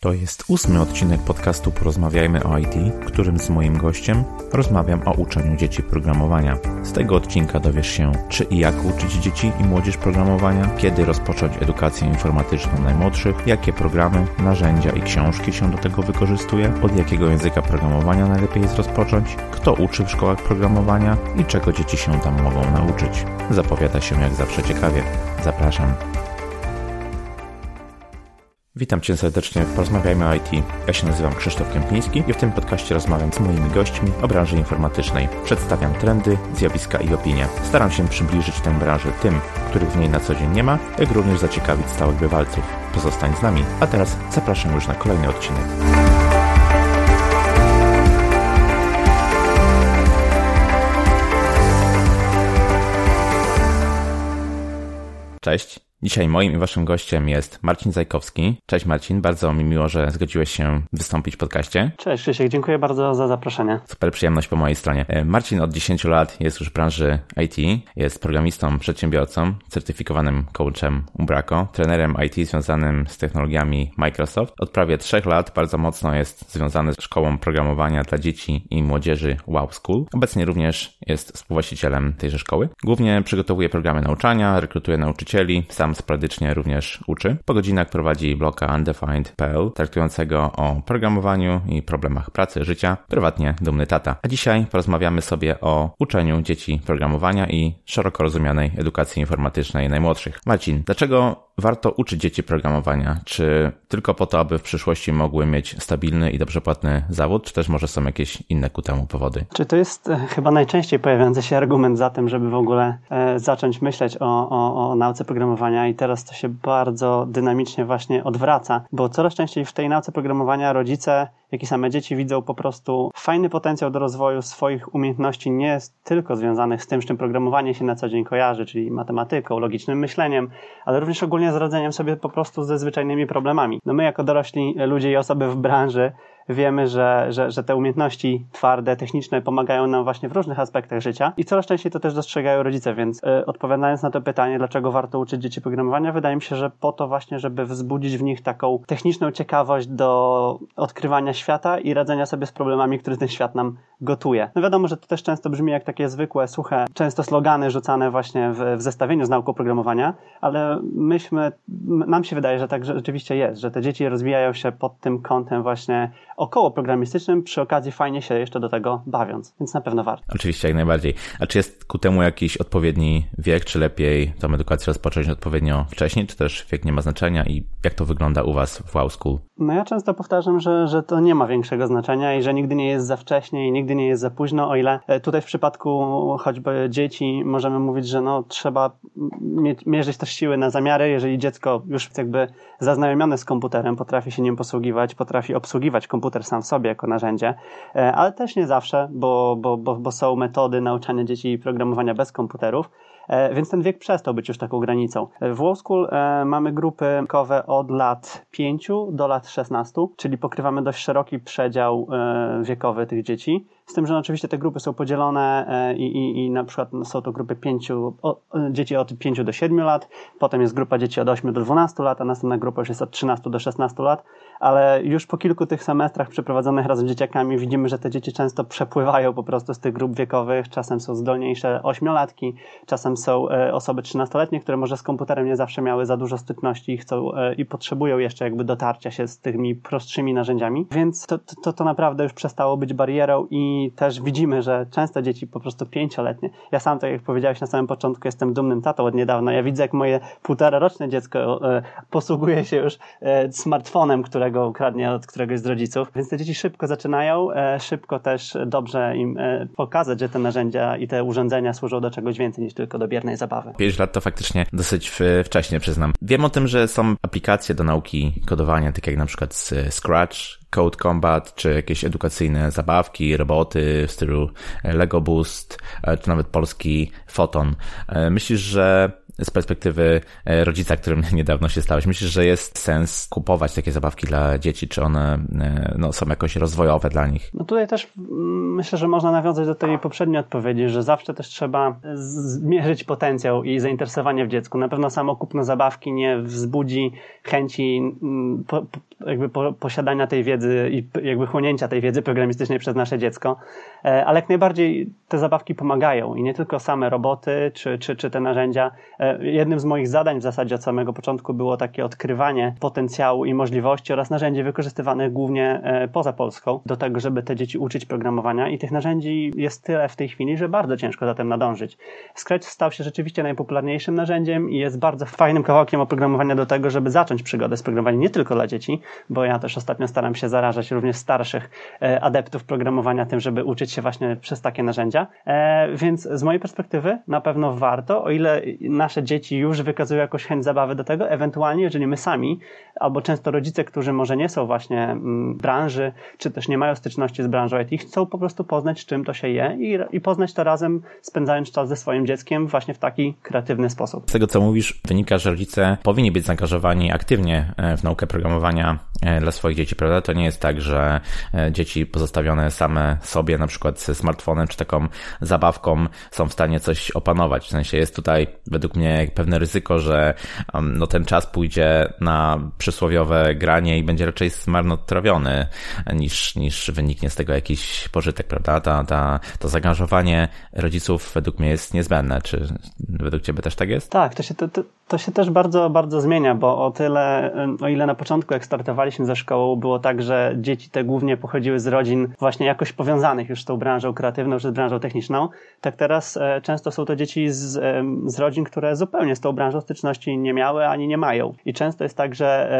To jest ósmy odcinek podcastu Porozmawiajmy o IT, którym z moim gościem rozmawiam o uczeniu dzieci programowania. Z tego odcinka dowiesz się, czy i jak uczyć dzieci i młodzież programowania, kiedy rozpocząć edukację informatyczną najmłodszych, jakie programy, narzędzia i książki się do tego wykorzystuje, od jakiego języka programowania najlepiej jest rozpocząć, kto uczy w szkołach programowania i czego dzieci się tam mogą nauczyć. Zapowiada się jak zawsze ciekawie. Zapraszam. Witam Cię serdecznie w Porozmawiajmy o IT. Ja się nazywam Krzysztof Kępiński i w tym podcaście rozmawiam z moimi gośćmi o branży informatycznej. Przedstawiam trendy, zjawiska i opinie. Staram się przybliżyć tę branżę tym, których w niej na co dzień nie ma, jak również zaciekawić stałych bywalców. Pozostań z nami, a teraz zapraszam już na kolejny odcinek. Cześć. Dzisiaj moim i waszym gościem jest Marcin Zajkowski. Cześć Marcin, bardzo mi miło, że zgodziłeś się wystąpić w podcaście. Cześć Krzysiek, dziękuję bardzo za zaproszenie. Super przyjemność po mojej stronie. E, Marcin od 10 lat jest już w branży IT, jest programistą, przedsiębiorcą, certyfikowanym coachem Umbraco, trenerem IT związanym z technologiami Microsoft. Od prawie 3 lat bardzo mocno jest związany z szkołą programowania dla dzieci i młodzieży Wow School. Obecnie również jest współwłaścicielem tejże szkoły. Głównie przygotowuje programy nauczania, rekrutuje nauczycieli, sam sam sporadycznie również uczy. Po godzinach prowadzi bloga undefined.pl traktującego o programowaniu i problemach pracy, życia, prywatnie dumny tata. A dzisiaj porozmawiamy sobie o uczeniu dzieci programowania i szeroko rozumianej edukacji informatycznej najmłodszych. Marcin, dlaczego warto uczyć dzieci programowania? Czy tylko po to, aby w przyszłości mogły mieć stabilny i dobrze płatny zawód, czy też może są jakieś inne ku temu powody? Czy to jest e, chyba najczęściej pojawiający się argument za tym, żeby w ogóle e, zacząć myśleć o, o, o nauce programowania i teraz to się bardzo dynamicznie właśnie odwraca, bo coraz częściej w tej nauce programowania rodzice jak i same dzieci widzą po prostu fajny potencjał do rozwoju swoich umiejętności, nie tylko związanych z tym, z czym programowanie się na co dzień kojarzy, czyli matematyką, logicznym myśleniem, ale również ogólnie z radzeniem sobie po prostu ze zwyczajnymi problemami. No my jako dorośli ludzie i osoby w branży wiemy, że, że, że te umiejętności twarde, techniczne pomagają nam właśnie w różnych aspektach życia i coraz częściej to też dostrzegają rodzice, więc y, odpowiadając na to pytanie, dlaczego warto uczyć dzieci programowania, wydaje mi się, że po to właśnie, żeby wzbudzić w nich taką techniczną ciekawość do odkrywania świata i radzenia sobie z problemami, które ten świat nam gotuje. No wiadomo, że to też często brzmi jak takie zwykłe, suche, często slogany rzucane właśnie w, w zestawieniu z nauką programowania, ale myśmy, nam się wydaje, że tak rzeczywiście jest, że te dzieci rozwijają się pod tym kątem właśnie około programistycznym, przy okazji fajnie się jeszcze do tego bawiąc, więc na pewno warto. Oczywiście, jak najbardziej. A czy jest ku temu jakiś odpowiedni wiek, czy lepiej tą edukację rozpocząć odpowiednio wcześniej, czy też wiek nie ma znaczenia i jak to wygląda u Was w Wow School? No ja często powtarzam, że, że to nie ma większego znaczenia i że nigdy nie jest za wcześnie i nigdy nie jest za późno, o ile e, tutaj w przypadku choćby dzieci możemy mówić, że no trzeba mierzyć też siły na zamiary, jeżeli dziecko już jakby zaznajomione z komputerem, potrafi się nim posługiwać, potrafi obsługiwać komputer sam w sobie jako narzędzie, e, ale też nie zawsze, bo, bo, bo, bo są metody nauczania dzieci programowania bez komputerów. E, więc ten wiek przestał być już taką granicą. W Law School mamy grupy wiekowe od lat 5 do lat 16, czyli pokrywamy dość szeroki przedział wiekowy tych dzieci. Z tym, że oczywiście te grupy są podzielone i, i, i na przykład są to grupy pięciu, o, dzieci od 5 do 7 lat, potem jest grupa dzieci od 8 do 12 lat, a następna grupa już jest od 13 do 16 lat ale już po kilku tych semestrach przeprowadzonych razem z dzieciakami widzimy, że te dzieci często przepływają po prostu z tych grup wiekowych. Czasem są zdolniejsze ośmiolatki, czasem są e, osoby trzynastoletnie, które może z komputerem nie zawsze miały za dużo styczności i chcą e, i potrzebują jeszcze jakby dotarcia się z tymi prostszymi narzędziami. Więc to, to, to naprawdę już przestało być barierą i też widzimy, że często dzieci po prostu pięcioletnie. Ja sam, tak jak powiedziałeś na samym początku, jestem dumnym tatą od niedawna. Ja widzę, jak moje półtora roczne dziecko e, posługuje się już smartfonem, które którego ukradnie od któregoś z rodziców. Więc te dzieci szybko zaczynają, e, szybko też dobrze im e, pokazać, że te narzędzia i te urządzenia służą do czegoś więcej niż tylko do biernej zabawy. 5 lat to faktycznie dosyć wcześnie, przyznam. Wiem o tym, że są aplikacje do nauki kodowania, takie jak na przykład Scratch, Code Combat, czy jakieś edukacyjne zabawki, roboty w stylu Lego Boost, e, czy nawet polski Photon. Myślisz, że z perspektywy e, rodzica, którym niedawno się stałeś, myślisz, że jest sens kupować takie zabawki dla dzieci? Czy one e, no, są jakoś rozwojowe dla nich? No tutaj też mm, myślę, że można nawiązać do tej poprzedniej odpowiedzi, że zawsze też trzeba zmierzyć potencjał i zainteresowanie w dziecku. Na pewno samo kupno zabawki nie wzbudzi chęci mm, jakby po, posiadania tej wiedzy i jakby chłonięcia tej wiedzy programistycznej przez nasze dziecko, e, ale jak najbardziej te zabawki pomagają i nie tylko same roboty czy, czy, czy te narzędzia. E, jednym z moich zadań w zasadzie od samego początku było takie odkrywanie potencjału i możliwości oraz narzędzi wykorzystywanych głównie e, poza Polską do tego, żeby te dzieci uczyć programowania i tych narzędzi jest tyle w tej chwili, że bardzo ciężko zatem nadążyć. Scratch stał się rzeczywiście najpopularniejszym narzędziem i jest bardzo fajnym kawałkiem oprogramowania do tego, żeby zacząć przygodę z programowaniem nie tylko dla dzieci, bo ja też ostatnio staram się zarażać również starszych e, adeptów programowania tym, żeby uczyć się właśnie przez takie narzędzia. E, więc z mojej perspektywy na pewno warto, o ile nasze dzieci już wykazują jakąś chęć zabawy do tego, ewentualnie jeżeli my sami, albo często rodzice, którzy może nie są właśnie mm, branży, czy też nie mają styczności z branżą IT, chcą po prostu poznać, czym to się je i, i poznać to razem, spędzając czas ze swoim dzieckiem właśnie w taki kreatywny sposób. Z tego, co mówisz, wynika, że rodzice powinni być zaangażowani aktywnie e, w naukę programowania E, dla swoich dzieci, prawda? To nie jest tak, że e, dzieci pozostawione same sobie, na przykład ze smartfonem czy taką zabawką są w stanie coś opanować. W sensie jest tutaj według mnie pewne ryzyko, że no, ten czas pójdzie na przysłowiowe granie i będzie raczej zmarnotrawiony niż, niż wyniknie z tego jakiś pożytek, prawda? Ta, ta, to zaangażowanie rodziców według mnie jest niezbędne. Czy według Ciebie też tak jest? Tak, to się, to, to, to się też bardzo, bardzo zmienia, bo o tyle, o ile na początku jak startowali wyjechaliśmy ze szkołą, było tak, że dzieci te głównie pochodziły z rodzin właśnie jakoś powiązanych już z tą branżą kreatywną, czy z branżą techniczną. Tak teraz e, często są to dzieci z, e, z rodzin, które zupełnie z tą branżą styczności nie miały ani nie mają. I często jest tak, że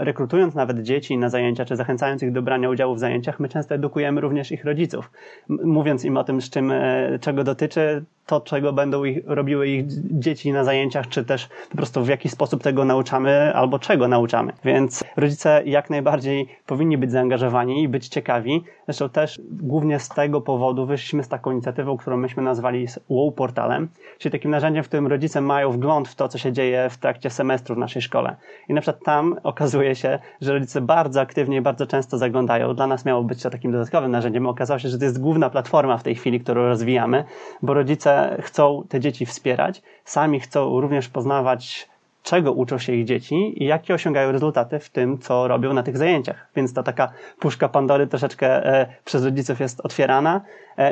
e, rekrutując nawet dzieci na zajęcia, czy zachęcając ich do brania udziału w zajęciach, my często edukujemy również ich rodziców. Mówiąc im o tym, z czym, czego dotyczy to, czego będą ich, robiły ich dzieci na zajęciach, czy też po prostu w jaki sposób tego nauczamy, albo czego nauczamy. Więc rodzice jak najbardziej powinni być zaangażowani i być ciekawi. Zresztą też głównie z tego powodu wyszliśmy z taką inicjatywą, którą myśmy nazwali WOW Portalem, czyli takim narzędziem, w którym rodzice mają wgląd w to, co się dzieje w trakcie semestru w naszej szkole. I na przykład tam okazuje się, że rodzice bardzo aktywnie i bardzo często zaglądają. Dla nas miało być to takim dodatkowym narzędziem. Okazało się, że to jest główna platforma w tej chwili, którą rozwijamy, bo rodzice chcą te dzieci wspierać, sami chcą również poznawać czego uczą się ich dzieci i jakie osiągają rezultaty w tym, co robią na tych zajęciach. Więc ta taka puszka Pandory troszeczkę e, przez rodziców jest otwierana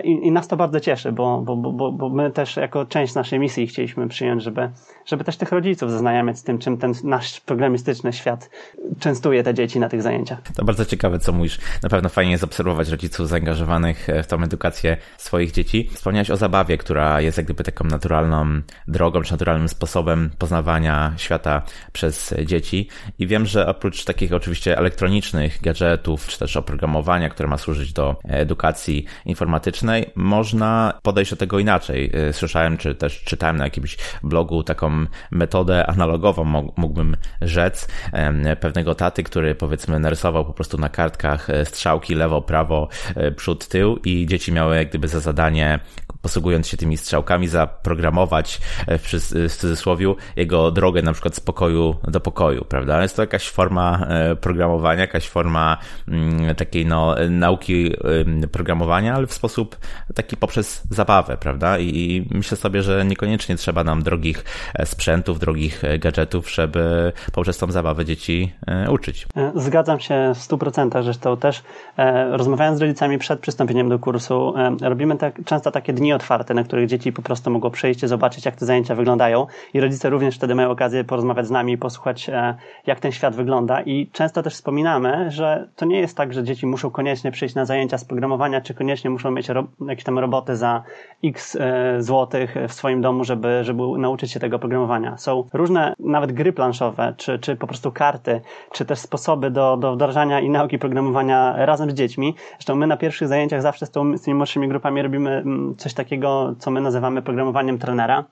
I, I, nas to bardzo cieszy, bo, bo, bo, bo my też jako część naszej misji chcieliśmy przyjąć, żeby, żeby też tych rodziców zaznajamiać z tym, czym ten nasz programistyczny świat częstuje te dzieci na tych zajęciach. To bardzo ciekawe, co mówisz. Na pewno fajnie jest obserwować rodziców zaangażowanych w tą edukację swoich dzieci. Wspomniałeś o zabawie, która jest jak gdyby taką naturalną drogą, czy naturalnym sposobem poznawania świata przez dzieci. I wiem, że oprócz takich oczywiście elektronicznych gadżetów, czy też oprogramowania, które ma służyć do edukacji informatycznej, można podejść do tego inaczej. Y, słyszałem, czy też czytałem na jakimś blogu taką metodę analogową, mógłbym rzec, pewnego taty, który powiedzmy narysował po prostu na kartkach e, strzałki lewo, prawo, e, przód, tył i dzieci miały jak gdyby za zadanie posługując się tymi strzałkami, zaprogramować e, w, cudzysłowie jego drogę na przykład z pokoju do pokoju, prawda? Jest to jakaś forma programowania, jakaś forma mm, takiej no, nauki programowania, ale w sposób taki poprzez zabawę, prawda? I myślę sobie, że niekoniecznie trzeba nam drogich e, sprzętów, drogich e, gadżetów, żeby poprzez tą zabawę dzieci e, uczyć. Zgadzam się w 100%. Zresztą też rozmawiając z rodzicami przed przystąpieniem do kursu, robimy tak, często takie dni otwarte, na których dzieci po prostu mogą przyjść i zobaczyć, jak te zajęcia wyglądają. I rodzice również wtedy mają okazję porozmawiać z nami i posłuchać, jak ten świat wygląda. I często też wspominamy, że to nie jest tak, że dzieci muszą koniecznie przyjść na zajęcia z programowania, czy koniecznie muszą mieć jakieś tam roboty za x e, złotych w swoim domu, żeby, żeby nauczyć się tego programowania. Są różne nawet gry planszowe, czy, czy po prostu karty, czy też sposoby do, do wdrażania i nauki programowania razem z dziećmi. Zresztą my na pierwszych zajęciach zawsze z, tą, z tymi młodszymi grupami robimy mm, coś takiego, co my nazywamy programowaniem trenera.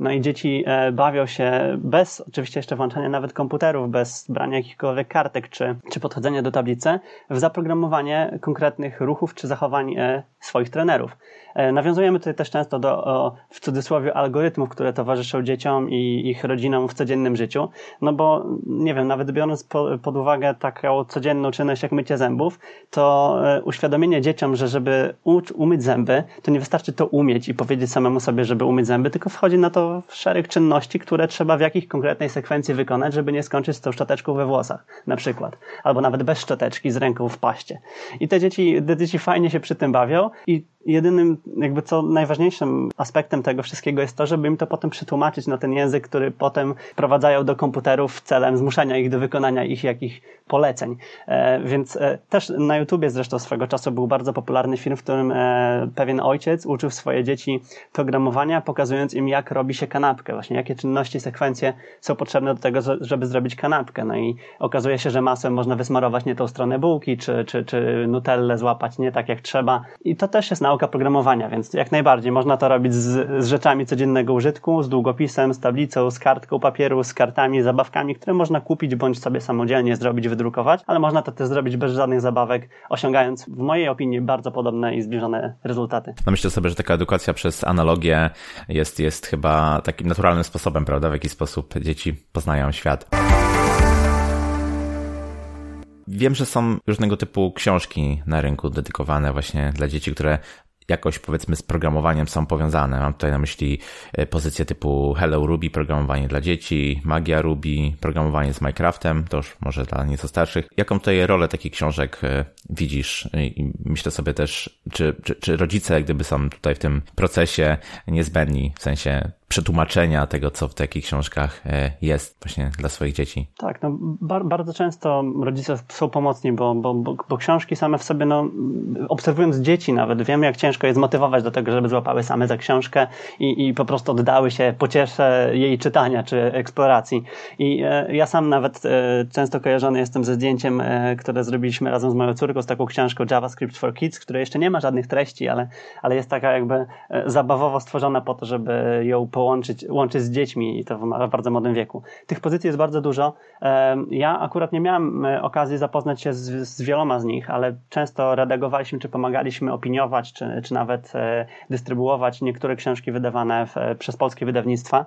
No i dzieci e, bawią się bez oczywiście jeszcze włączania nawet komputerów, bez brania jakichkolwiek kartek czy, czy podchodzenia do tablicy, w zaprogramowanie konkretnych ruchów czy zachowań e, swoich trenerów. E, nawiązujemy tutaj też często do, o, w cudzysłowie, algorytmów, które towarzyszą dzieciom i ich rodzinom w codziennym życiu, no bo nie wiem, nawet biorąc po, pod uwagę taką codzienną czynność jak mycie zębów, to e, uświadomienie dzieciom, że żeby umyć zęby, to nie wystarczy to umieć i powiedzieć samemu sobie, żeby umyć zęby, tylko wchodzi na to szereg czynności, które trzeba w jakiejś konkretnej sekwencji wykonać, żeby nie skończyć z tą szczoteczką we włosach, na przykład. Albo nawet bez szczoteczki, z ręką w paście. I te dzieci, te dzieci fajnie się przy tym bawią i jedynym, jakby co najważniejszym aspektem tego wszystkiego jest to, żeby im to potem przetłumaczyć na ten język, który potem wprowadzają do komputerów celem zmuszania ich do wykonania ich jakichś poleceń. E, więc e, też na YouTubie zresztą swego czasu był bardzo popularny film, w którym e, pewien ojciec uczył swoje dzieci programowania, pokazując im, jak robi się kanapkę, właśnie jakie czynności, sekwencje są potrzebne do tego, żeby zrobić kanapkę. No i okazuje się, że masłem można wysmarować nie tą stronę bułki, czy, czy, czy nutellę złapać nie tak jak trzeba. I to też jest nauka nauka programowania, więc jak najbardziej można to robić z, z rzeczami codziennego użytku, z długopisem, z tablicą, z kartką papieru, z kartami, zabawkami, które można kupić bądź sobie samodzielnie zrobić, wydrukować, ale można to też zrobić bez żadnych zabawek, osiągając w mojej opinii bardzo podobne i zbliżone rezultaty. No myślę sobie, że taka edukacja przez analogię jest, jest chyba takim naturalnym sposobem, prawda, w jaki sposób dzieci poznają świat. Wiem, że są różnego typu książki na rynku dedykowane właśnie dla dzieci, które jakoś powiedzmy z programowaniem są powiązane. Mam tutaj na myśli e, pozycje typu Hello Ruby, programowanie dla dzieci, Magia Ruby, programowanie z Minecraftem, to już może dla nieco starszych. Jaką tutaj rolę takich książek e, widzisz? I myślę sobie też, czy, czy, czy rodzice gdyby są tutaj w tym procesie niezbędni, w sensie przetłumaczenia tego, co w takich książkach e, jest właśnie dla swoich dzieci. Tak, no, bar bardzo często rodzice są pomocni, bo, bo, bo, bo, książki same w sobie, no, obserwując dzieci nawet, wiemy jak ciężko je zmotywować do tego, żeby złapały same za książkę i, i po prostu oddały się pociesze jej czytania czy eksploracji. I e, ja sam nawet e, często kojarzony jestem ze zdjęciem, e, które zrobiliśmy razem z moją córką, z taką książką JavaScript for Kids, która jeszcze nie ma żadnych treści, ale, ale jest taka jakby e, zabawowo stworzona po to, żeby ją połączyć łączyć z dziećmi i to w bardzo młodym wieku. Tych pozycji jest bardzo dużo. Ja akurat nie miałem e, okazji zapoznać się z, z wieloma z nich, ale często redagowaliśmy, czy pomagaliśmy opiniować, czy, czy nawet e, dystrybuować niektóre książki wydawane w, przez polskie wydawnictwa.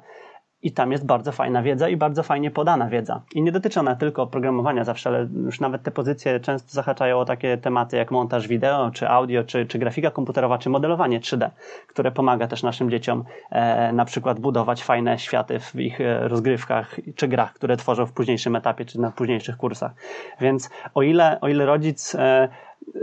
I tam jest bardzo fajna wiedza i bardzo fajnie podana wiedza. I nie dotyczy ona tylko programowania zawsze, ale już nawet te pozycje często zahaczają o takie tematy jak montaż wideo, czy audio, czy, czy grafika komputerowa, czy modelowanie 3D, które pomaga też naszym dzieciom e, na przykład budować fajne światy w ich e, rozgrywkach czy grach, które tworzą w późniejszym etapie, czy na późniejszych kursach. Więc o ile, o ile rodzic e,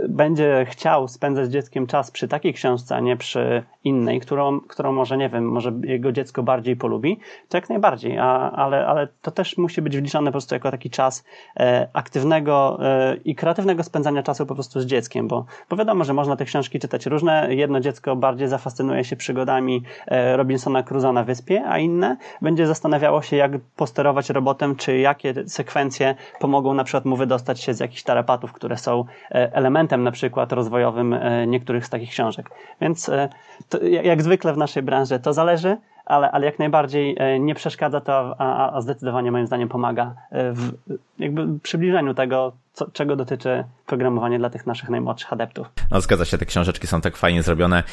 będzie chciał spędzać z dzieckiem czas przy takiej książce, a nie przy innej, którą, którą może, nie wiem, może jego dziecko bardziej polubi, to jak najbardziej, a, ale, ale to też musi być wliczone po prostu jako taki czas e, aktywnego e, i kreatywnego spędzania czasu po prostu z dzieckiem, bo, bo wiadomo, że można te książki czytać różne. Jedno dziecko bardziej zafascynuje się przygodami e, Robinsona Crusoe na wyspie, a inne będzie zastanawiało się, jak posterować robotem, czy jakie sekwencje pomogą na przykład mu wydostać się z jakichś tarapatów, które są e, elementem na przykład rozwojowym e, niektórych z takich książek. Więc e, to, jak zwykle w naszej branży to zależy, ale, ale jak najbardziej e, nie przeszkadza to, a, a zdecydowanie moim zdaniem pomaga w jakby przybliżeniu tego, co, czego dotyczy programowanie dla tych naszych najmłodszych adeptów. No zgadza się, te książeczki są tak fajnie zrobione.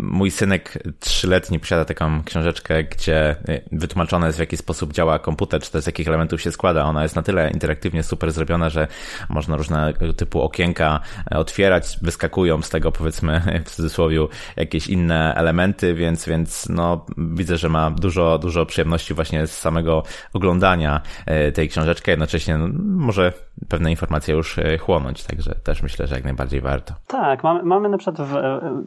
Mój synek trzyletni posiada taką książeczkę, gdzie y, wytłumaczone jest w jaki sposób działa komputer, czy to z jakich elementów się składa. Ona jest na tyle interaktywnie super zrobiona, że można różne typu okienka e, otwierać, wyskakują z tego powiedzmy w cudzysłowie jakieś inne elementy, więc, więc no widzę, że ma dużo, dużo przyjemności właśnie z samego oglądania e, tej książeczki, jednocześnie no, może pewne informacje już e, chłonąć, także też myślę, że jak najbardziej warto. Tak, mamy, mamy na przykład w,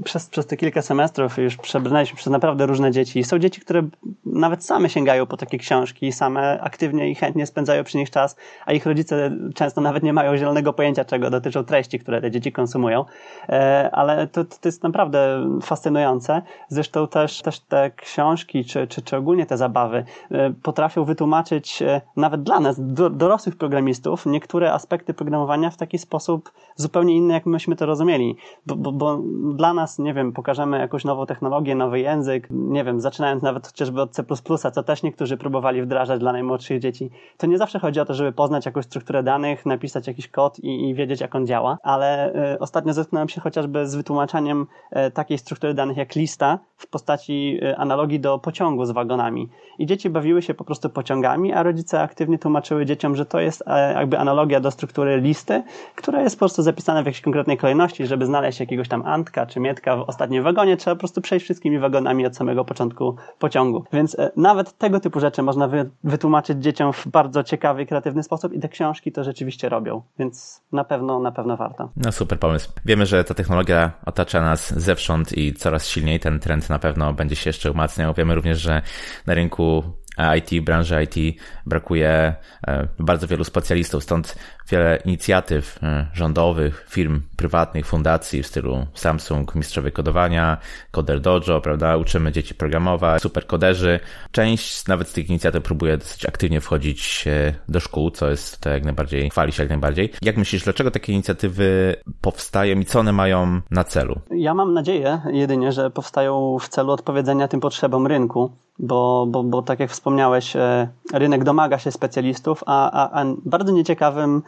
przez, przez te kilka semestrów już przebrnęliśmy przez naprawdę różne dzieci. Są dzieci, które nawet same sięgają po takie książki, same aktywnie i chętnie spędzają przy nich czas, a ich rodzice często nawet nie mają zielonego pojęcia, czego dotyczą treści, które te dzieci konsumują, e, ale to, to jest naprawdę fascynujące. Zresztą też, też te książki książki, czy, czy, czy ogólnie te zabawy potrafią wytłumaczyć nawet dla nas, do, dorosłych programistów, niektóre aspekty programowania w taki sposób zupełnie inny, jak myśmy to rozumieli. Bo, bo, bo dla nas, nie wiem, pokażemy jakąś nową technologię, nowy język, nie wiem, zaczynając nawet chociażby od C++, co też niektórzy próbowali wdrażać dla najmłodszych dzieci. To nie zawsze chodzi o to, żeby poznać jakąś strukturę danych, napisać jakiś kod i, i wiedzieć, jak on działa, ale y, ostatnio zetknąłem się chociażby z wytłumaczaniem y, takiej struktury danych jak lista w postaci y, analogii do pociągu z wagonami. I dzieci bawiły się po prostu pociągami, a rodzice aktywnie tłumaczyły dzieciom, że to jest jakby analogia do struktury listy, która jest po prostu zapisana w jakiejś konkretnej kolejności, żeby znaleźć jakiegoś tam Antka czy Mietka w ostatnim wagonie, trzeba po prostu przejść wszystkimi wagonami od samego początku pociągu. Więc e, nawet tego typu rzeczy można wytłumaczyć dzieciom w bardzo ciekawy i kreatywny sposób i te książki to rzeczywiście robią, więc na pewno, na pewno warto. No super pomysł. Wiemy, że ta technologia otacza nas zewsząd i coraz silniej ten trend na pewno będzie się jeszcze umacniał. Wiemy również, że na rynku IT, branży IT brakuje e, bardzo wielu specjalistów, stąd wiele inicjatyw e, rządowych, firm prywatnych, fundacji w stylu Samsung, mistrzowie kodowania, Coder Dojo, prawda, uczymy dzieci programować, superkoderzy. Część nawet z tych inicjatyw próbuje dosyć aktywnie wchodzić e, do szkół, co jest to jak najbardziej, chwali się jak najbardziej. Jak myślisz, dlaczego takie inicjatywy powstają i co one mają na celu? Ja mam nadzieję jedynie, że powstają w celu odpowiedzenia tym potrzebom rynku bo, bo, bo tak jak wspomniałeś, e, rynek domaga się specjalistów, a, a, a bardzo nieciekawym,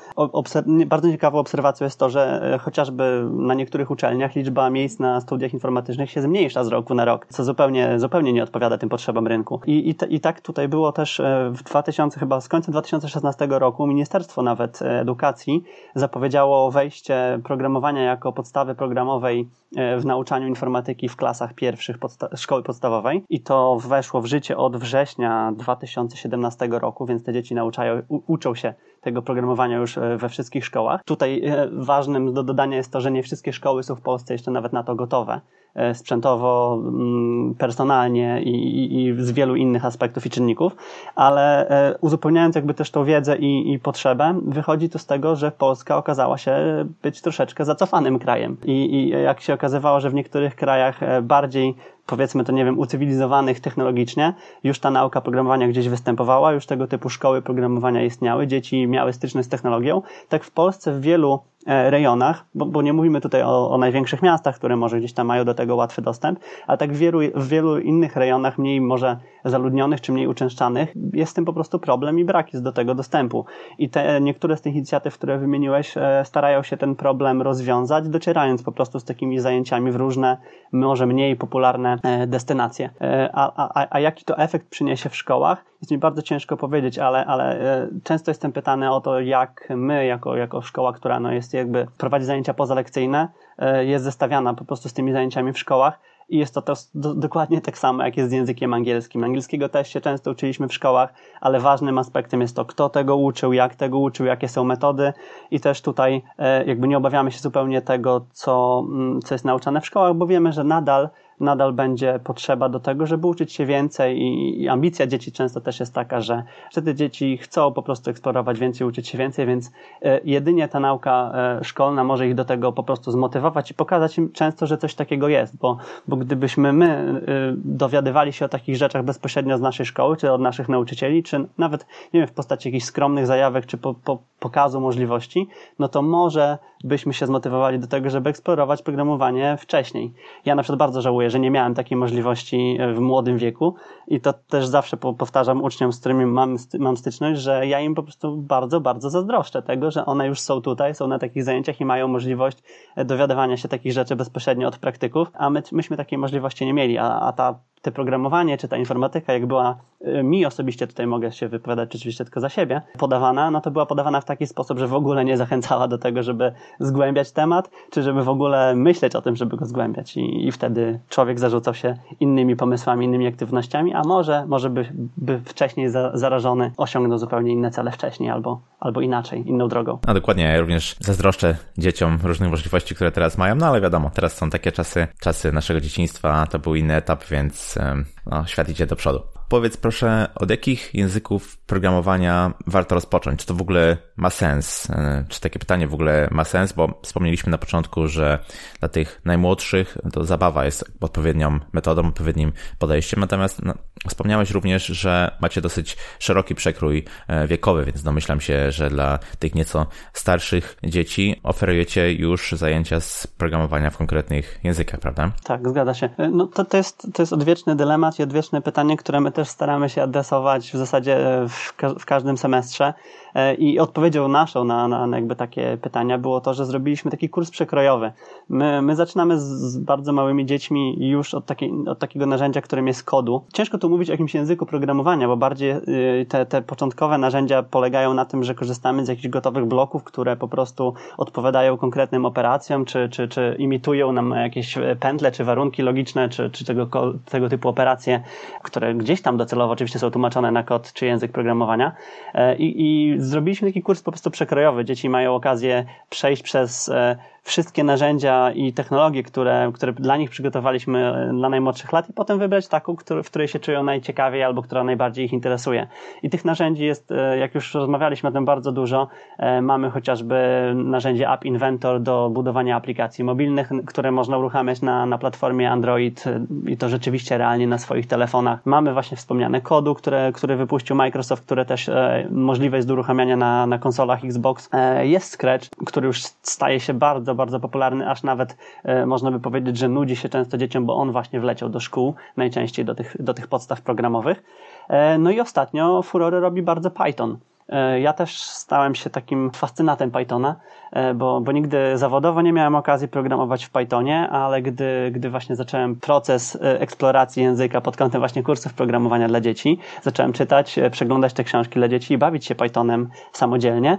bardzo ciekawą obserwacją jest to, że e, chociażby na niektórych uczelniach liczba miejsc na studiach informatycznych się zmniejsza z roku na rok, co zupełnie, zupełnie nie odpowiada tym potrzebom rynku. I, i, i tak tutaj było też e, w 2000, chyba z końca 2016 roku, Ministerstwo nawet Edukacji zapowiedziało wejście programowania jako podstawy programowej w nauczaniu informatyki w klasach pierwszych podsta szkoły podstawowej i to weszło w życie od września 2017 roku, więc te dzieci nauczają, uczą się tego programowania już e, we wszystkich szkołach. Tutaj e, ważnym do dodania jest to, że nie wszystkie szkoły są w Polsce jeszcze nawet na to gotowe. E, sprzętowo, mm, personalnie i, i, z wielu innych aspektów i czynników, ale uzupełniając jakby też tą wiedzę i, i potrzebę, wychodzi to z tego, że Polska okazała się być troszeczkę zacofanym krajem. I, I jak się okazywało, że w niektórych krajach bardziej powiedzmy to, nie wiem, ucywilizowanych technologicznie, już ta nauka programowania gdzieś występowała, już tego typu szkoły programowania istniały, dzieci miały styczność z technologią. Tak w Polsce w wielu rejonach, bo, bo nie mówimy tutaj o, o, największych miastach, które może gdzieś tam mają do tego łatwy dostęp, ale tak w wielu, w wielu innych rejonach, mniej może zaludnionych czy mniej uczęszczanych, jest z tym po prostu problem i brak jest do tego dostępu. I te niektóre z tych inicjatyw, które wymieniłeś, e, starają się ten problem rozwiązać, docierając po prostu z takimi zajęciami w różne, może mniej popularne e, destynacje. A, a, a jaki to efekt przyniesie w szkołach? Jest mi bardzo ciężko powiedzieć, ale, ale często jestem pytany o to, jak my, jako, jako szkoła, która no jest jakby prowadzi zajęcia pozalekcyjne, e, jest zestawiana po prostu z tymi zajęciami w szkołach i jest to też do, dokładnie tak samo, jak jest z językiem angielskim. Angielskiego też się często uczyliśmy w szkołach, ale ważnym aspektem jest to, kto tego uczył, jak tego uczył, jakie są metody i też tutaj e, jakby nie obawiamy się zupełnie tego, co, mm, co jest nauczane w szkołach, bo wiemy, że nadal nadal będzie potrzeba do tego, żeby uczyć się więcej i, i ambicja dzieci często też jest taka, że, że te dzieci chcą po prostu eksplorować więcej, uczyć się więcej, więc e, jedynie ta nauka e, szkolna może ich do tego po prostu zmotywować i pokazać im często, że coś takiego jest, bo, bo gdybyśmy my e, dowiadywali się o takich rzeczach bezpośrednio z naszej szkoły, czy od naszych nauczycieli, czy nawet, nie wiem, w postaci jakichś skromnych zajawek, czy po, po, pokazu możliwości, no to może byśmy się zmotywowali do tego, żeby eksplorować programowanie wcześniej. Ja na przykład bardzo żałuję, że nie miałem takiej możliwości e, w młodym wieku i to też zawsze powtarzam uczniom, z którymi mam, mam styczność, że ja im po prostu bardzo, bardzo zazdroszczę tego, że one już są tutaj, są na takich zajęciach i mają możliwość e, dowiadywania się takich rzeczy bezpośrednio od praktyków, a my, myśmy takiej możliwości nie mieli, a, a ta te programowanie czy ta informatyka, jak była y, mi osobiście, tutaj mogę się wypowiadać rzeczywiście tylko za siebie, podawana, no to była podawana w taki sposób, że w ogóle nie zachęcała do tego, żeby zgłębiać temat, czy żeby w ogóle myśleć o tym, żeby go zgłębiać i, i wtedy człowiek zarzucał się innymi pomysłami, innymi aktywnościami, a może, może by, by wcześniej za, zarażony osiągnął zupełnie inne cele wcześniej albo, albo inaczej, inną drogą. A dokładnie, ja również zazdroszczę dzieciom różnych możliwości, które teraz mają, no ale wiadomo, teraz są takie czasy, czasy naszego dzieciństwa, to był inny etap, więc no, świat idzie do przodu. Powiedz proszę, od jakich języków programowania warto rozpocząć? Czy to w ogóle ma sens? E, czy takie pytanie w ogóle ma sens? Bo wspomnieliśmy na początku, że dla tych najmłodszych to zabawa jest odpowiednią metodą, odpowiednim podejściem. Natomiast no, wspomniałeś również, że macie dosyć szeroki przekrój e, wiekowy, więc domyślam się, że dla tych nieco starszych dzieci oferujecie już zajęcia z programowania w konkretnych językach, prawda? Tak, zgadza się. E, no to, to, jest, to jest odwieczny dylemat i odwieczne pytanie, które my też staramy się adresować w zasadzie w, ka w każdym semestrze. E, I odpowiedzią naszą na, na jakby takie pytania było to, że zrobiliśmy taki kurs przekrojowy. My, my zaczynamy z, z bardzo małymi dziećmi już od, takiej, od takiego narzędzia, którym jest kodu. Ciężko tu mówić o jakimś języku programowania, bo bardziej y, te, te początkowe narzędzia polegają na tym, że korzystamy z jakichś gotowych bloków, które po prostu odpowiadają konkretnym operacjom, czy, czy, czy imitują nam jakieś pętle, czy warunki logiczne, czy, czy tego, tego typu operacje, które gdzieś tam docelowo oczywiście są tłumaczone na kod czy język programowania. E, I, i zrobiliśmy taki kurs po prostu przekrojowy. Dzieci mają okazję przejść przez e, wszystkie narzędzia i technologie, które, które dla nich przygotowaliśmy e, dla najmłodszych lat i potem wybrać taką, który, w której się czują najciekawiej albo która najbardziej ich interesuje. I tych narzędzi jest, e, jak już rozmawialiśmy o tym bardzo dużo, e, mamy chociażby narzędzie App Inventor do budowania aplikacji mobilnych, które można uruchamiać na, na platformie Android i to rzeczywiście realnie na swoich telefonach. Mamy właśnie wspomniane kodu, które, który wypuścił Microsoft, które też możliwe jest do uruchamiania na, na konsolach Xbox. Jest Scratch, który już staje się bardzo, bardzo popularny, aż nawet e, można by powiedzieć, że nudzi się często dzieciom, bo on właśnie wleciał do szkół, najczęściej do tych, do tych podstaw programowych. E, no i ostatnio furory robi bardzo Python. E, ja też stałem się takim fascynatem Pythona, e, bo, bo nigdy zawodowo nie miałem okazji programować w Pythonie, ale gdy, gdy właśnie zacząłem proces e, eksploracji języka pod kątem właśnie kursów programowania dla dzieci, zacząłem czytać, przeglądać te książki dla dzieci i bawić się Pythonem samodzielnie.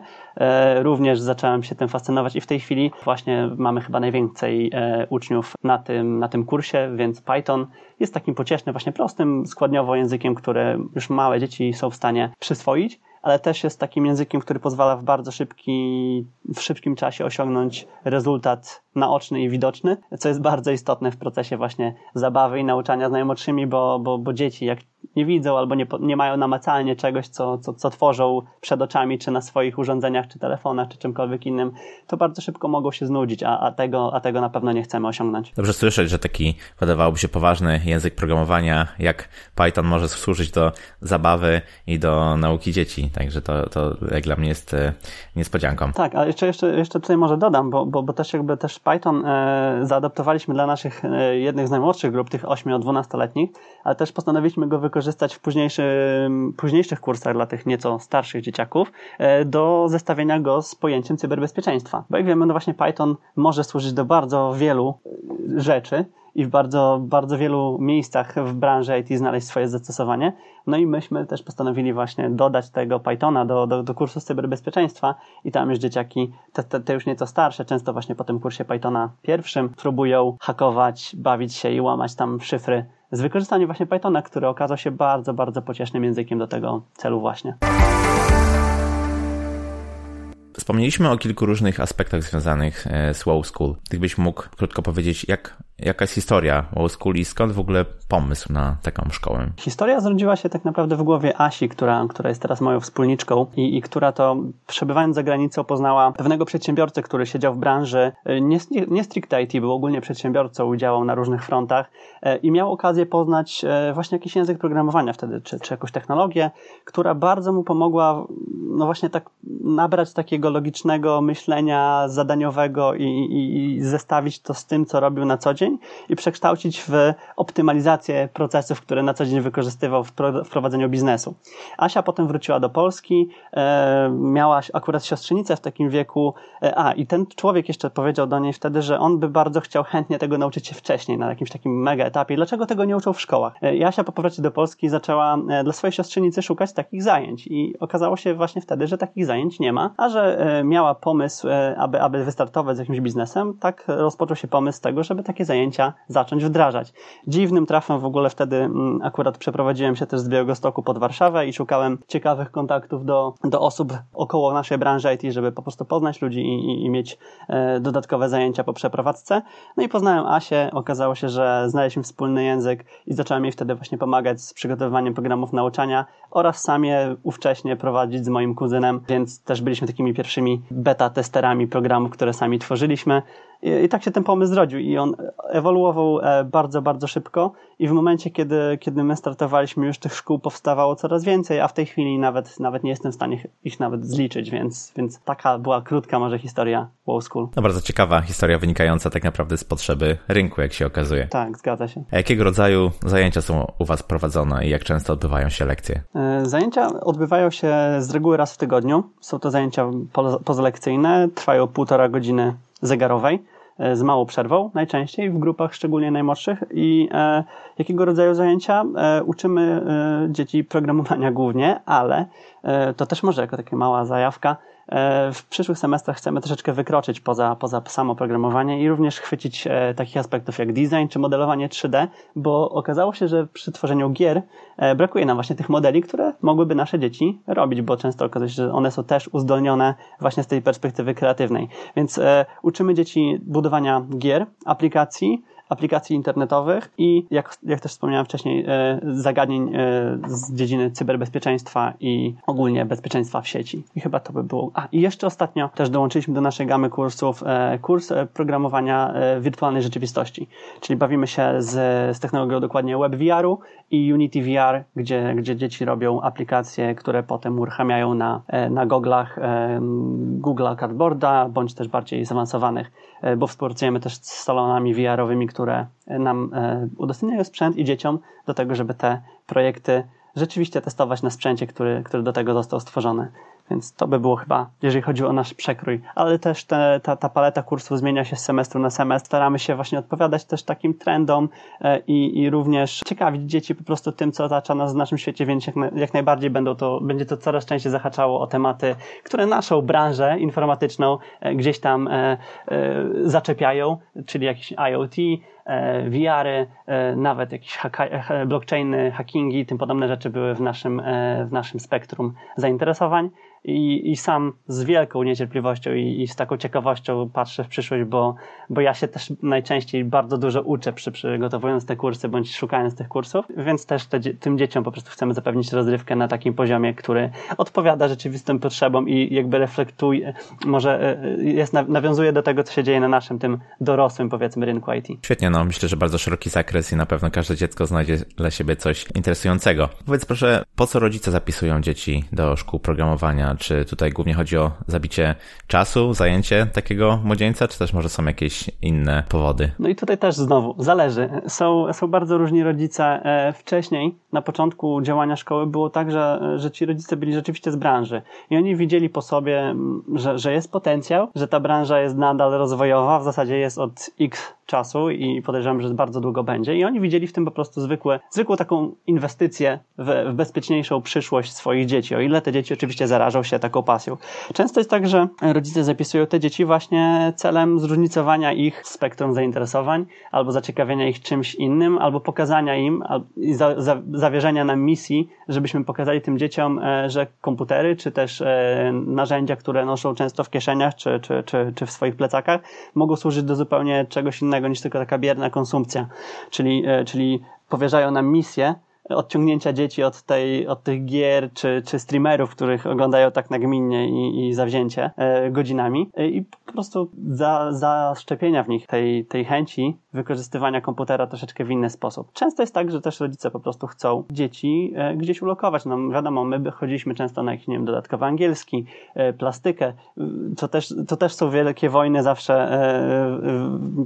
Również zacząłem się tym fascynować i w tej chwili właśnie mamy chyba najwięcej uczniów na tym, na tym kursie, więc Python jest takim pociesznym, właśnie prostym składniowo językiem, który już małe dzieci są w stanie przyswoić ale też jest takim językiem, który pozwala w bardzo szybki, w szybkim czasie osiągnąć rezultat naoczny i widoczny, co jest bardzo istotne w procesie właśnie zabawy i nauczania z najmłodszymi, bo, bo, bo dzieci jak nie widzą albo nie, nie mają namacalnie czegoś, co, co, co tworzą przed oczami, czy na swoich urządzeniach, czy telefonach, czy czymkolwiek innym, to bardzo szybko mogą się znudzić, a, a, tego, a tego na pewno nie chcemy osiągnąć. Dobrze słyszeć, że taki wydawałoby się poważny język programowania jak Python może służyć do zabawy i do nauki dzieci, także to, to jak dla mnie jest e, niespodzianką. Tak, ale jeszcze, jeszcze, jeszcze tutaj może dodam, bo, bo, bo też jakby też Python e, zaadoptowaliśmy dla naszych e, jednych z najmłodszych grup, tych 8-12-letnich, ale też postanowiliśmy go wykorzystać w późniejszych kursach dla tych nieco starszych dzieciaków e, do zestawienia go z pojęciem cyberbezpieczeństwa. Bo jak wiemy, no właśnie Python może służyć do bardzo wielu rzeczy, i w bardzo, bardzo wielu miejscach w branży IT znaleźć swoje zastosowanie. No i myśmy też postanowili właśnie dodać tego Pythona do, do, do kursu cyberbezpieczeństwa i tam już dzieciaki, te, te, te, już nieco starsze, często właśnie po tym kursie Pythona pierwszym próbują hakować, bawić się i łamać tam szyfry z wykorzystaniem właśnie Pythona, który okazał się bardzo, bardzo pociesznym językiem do tego celu właśnie. Wspomnieliśmy o kilku różnych aspektach związanych e, z Wow School. Gdybyś mógł krótko powiedzieć, jak, jaka jest historia Wow School i skąd w ogóle pomysł na taką szkołę? Historia zrodziła się tak naprawdę w głowie Asi, która, która jest teraz moją wspólniczką i, i która to przebywając za granicą poznała pewnego przedsiębiorcę, który siedział w branży, e, nie, nie, stricte IT, był ogólnie przedsiębiorcą, działał na różnych frontach e, i miał okazję poznać właśnie jakiś język programowania wtedy, czy, czy jakąś technologię, która bardzo mu pomogła no właśnie tak nabrać takiego logicznego myślenia zadaniowego i, i, i, zestawić to z tym, co robił na co dzień i przekształcić w optymalizację procesów, które na co dzień wykorzystywał w, prowadzeniu biznesu. Asia potem wróciła do Polski, e, miała akurat siostrzenicę w takim wieku, e, a i ten człowiek jeszcze powiedział do niej wtedy, że on by bardzo chciał chętnie tego nauczyć się wcześniej, na jakimś takim mega etapie. Dlaczego tego nie uczą w szkołach? E, Asia po powrocie do Polski zaczęła e, dla swojej siostrzenicy szukać takich zajęć i okazało się właśnie wtedy, że takich zajęć nie ma, a że miała pomysł, aby, aby wystartować z jakimś biznesem, tak rozpoczął się pomysł tego, żeby takie zajęcia zajęcia zacząć wdrażać. Dziwnym trafem w ogóle wtedy mm, akurat przeprowadziłem się też z Białegostoku pod Warszawę i szukałem ciekawych kontaktów do, do osób około naszej branży IT, żeby po prostu poznać ludzi i, i, i mieć e, dodatkowe zajęcia po przeprowadzce. No i poznałem Asię, okazało się, że znaleźliśmy wspólny język i zacząłem jej wtedy właśnie pomagać z przygotowywaniem programów nauczania oraz sam ówcześnie prowadzić z moim kuzynem, więc też byliśmy takimi pierwszymi beta testerami programów, które sami tworzyliśmy. I, I, tak się ten pomysł zrodził i on ewoluował e, bardzo, bardzo szybko i w momencie, kiedy, kiedy my startowaliśmy, już tych szkół powstawało coraz więcej, a w tej chwili nawet, nawet nie jestem w stanie ich nawet zliczyć, więc, więc taka była krótka może historia Wow School. No bardzo ciekawa historia wynikająca tak naprawdę z potrzeby rynku, jak się okazuje. Tak, zgadza się. A jakiego rodzaju zajęcia są u Was prowadzone i jak często odbywają się lekcje? E, zajęcia odbywają się z reguły raz w tygodniu. Są to zajęcia pozalekcyjne, trwają półtora godziny zegarowej z małą przerwą, najczęściej w grupach szczególnie najmłodszych. I e, jakiego rodzaju zajęcia? E, uczymy e, dzieci programowania głównie, ale e, to też może jako taka mała zajawka E, w przyszłych semestrach chcemy troszeczkę wykroczyć poza, poza samo programowanie i również chwycić e, takich aspektów jak design czy modelowanie 3D, bo okazało się, że przy tworzeniu gier e, brakuje nam właśnie tych modeli, które mogłyby nasze dzieci robić, bo często okazuje się, że one są też uzdolnione właśnie z tej perspektywy kreatywnej. Więc uczymy dzieci budowania gier, aplikacji, aplikacji internetowych i, jak, jak też wspomniałem wcześniej, e, zagadnień e, z dziedziny cyberbezpieczeństwa i ogólnie bezpieczeństwa w sieci. I chyba to by było. A, i jeszcze ostatnio też dołączyliśmy do naszej gamy kursów e, kurs programowania wirtualnej rzeczywistości, czyli bawimy się z, z technologią dokładnie WebVR-u i Unity VR, gdzie, gdzie dzieci robią aplikacje, które potem uruchamiają na, na goglach Google Cardboarda, bądź też bardziej zaawansowanych, bo współpracujemy też z salonami VR-owymi, które nam e, udostępniają sprzęt i dzieciom do tego, żeby te projekty rzeczywiście testować na sprzęcie, który, który do tego został stworzony. Więc to by było chyba, jeżeli chodzi o nasz przekrój. Ale też te, ta, ta paleta kursów zmienia się z semestru na semestr. Staramy się właśnie odpowiadać też takim trendom e, i, i również ciekawić dzieci po prostu tym, co otacza nas w naszym świecie, więc jak, jak najbardziej będą to, będzie to coraz częściej zahaczało o tematy, które naszą branżę informatyczną e, gdzieś tam e, zaczepiają, czyli jakiś IoT, VR-y, nawet jakieś blockchainy, hackingi, tym podobne rzeczy były w naszym, w naszym spektrum zainteresowań i, i sam z wielką niecierpliwością i, i, z taką ciekawością patrzę w przyszłość, bo, bo ja się też najczęściej bardzo dużo uczę przy przygotowując te kursy bądź szukając tych kursów, więc też te, tym dzieciom po prostu chcemy zapewnić rozrywkę na takim poziomie, który odpowiada rzeczywistym potrzebom i jakby reflektuje, może e, e, jest, nawiązuje do tego, co się dzieje na naszym tym dorosłym powiedzmy rynku IT. Świetnie, no myślę, że bardzo szeroki zakres i na pewno każde dziecko znajdzie dla siebie coś interesującego. Powiedz proszę, po co rodzice zapisują dzieci do szkół programowania? Czy tutaj głównie chodzi o zabicie czasu, zajęcie takiego młodzieńca, czy też może są jakieś inne powody? No i tutaj też znowu zależy. Są, są bardzo różni rodzice. E, wcześniej, na początku działania szkoły, było tak, że, że ci rodzice byli rzeczywiście z branży i oni widzieli po sobie, że, że jest potencjał, że ta branża jest nadal rozwojowa, w zasadzie jest od x czasu i podejrzewam, że bardzo długo będzie. I oni widzieli w tym po prostu zwykłe, zwykłą taką inwestycję w, w bezpieczniejszą przyszłość swoich dzieci, o ile te dzieci oczywiście zarażą się taką pasją. Często jest tak, że rodzice zapisują te dzieci właśnie celem zróżnicowania ich spektrum zainteresowań, albo zaciekawienia ich czymś innym, albo pokazania im i za, za, zawierzenia nam misji, żebyśmy pokazali tym dzieciom, e, że komputery, czy też e, narzędzia, które noszą często w kieszeniach, czy, czy, czy, czy w swoich plecakach, mogą służyć do zupełnie czegoś innego niż tylko taka bierna konsumpcja. Czyli, e, czyli powierzają nam misję, odciągnięcia dzieci od, tej, od tych gier czy, czy streamerów, których oglądają tak nagminnie i, i zawzięcie e, godzinami e, i po prostu za, zaszczepienia w nich tej, tej chęci wykorzystywania komputera troszeczkę w inny sposób. Często jest tak, że też rodzice po prostu chcą dzieci e, gdzieś ulokować. No wiadomo, my chodziliśmy często na jakiś, nie wiem, dodatkowy angielski, plastykę. To też, to też są wielkie wojny zawsze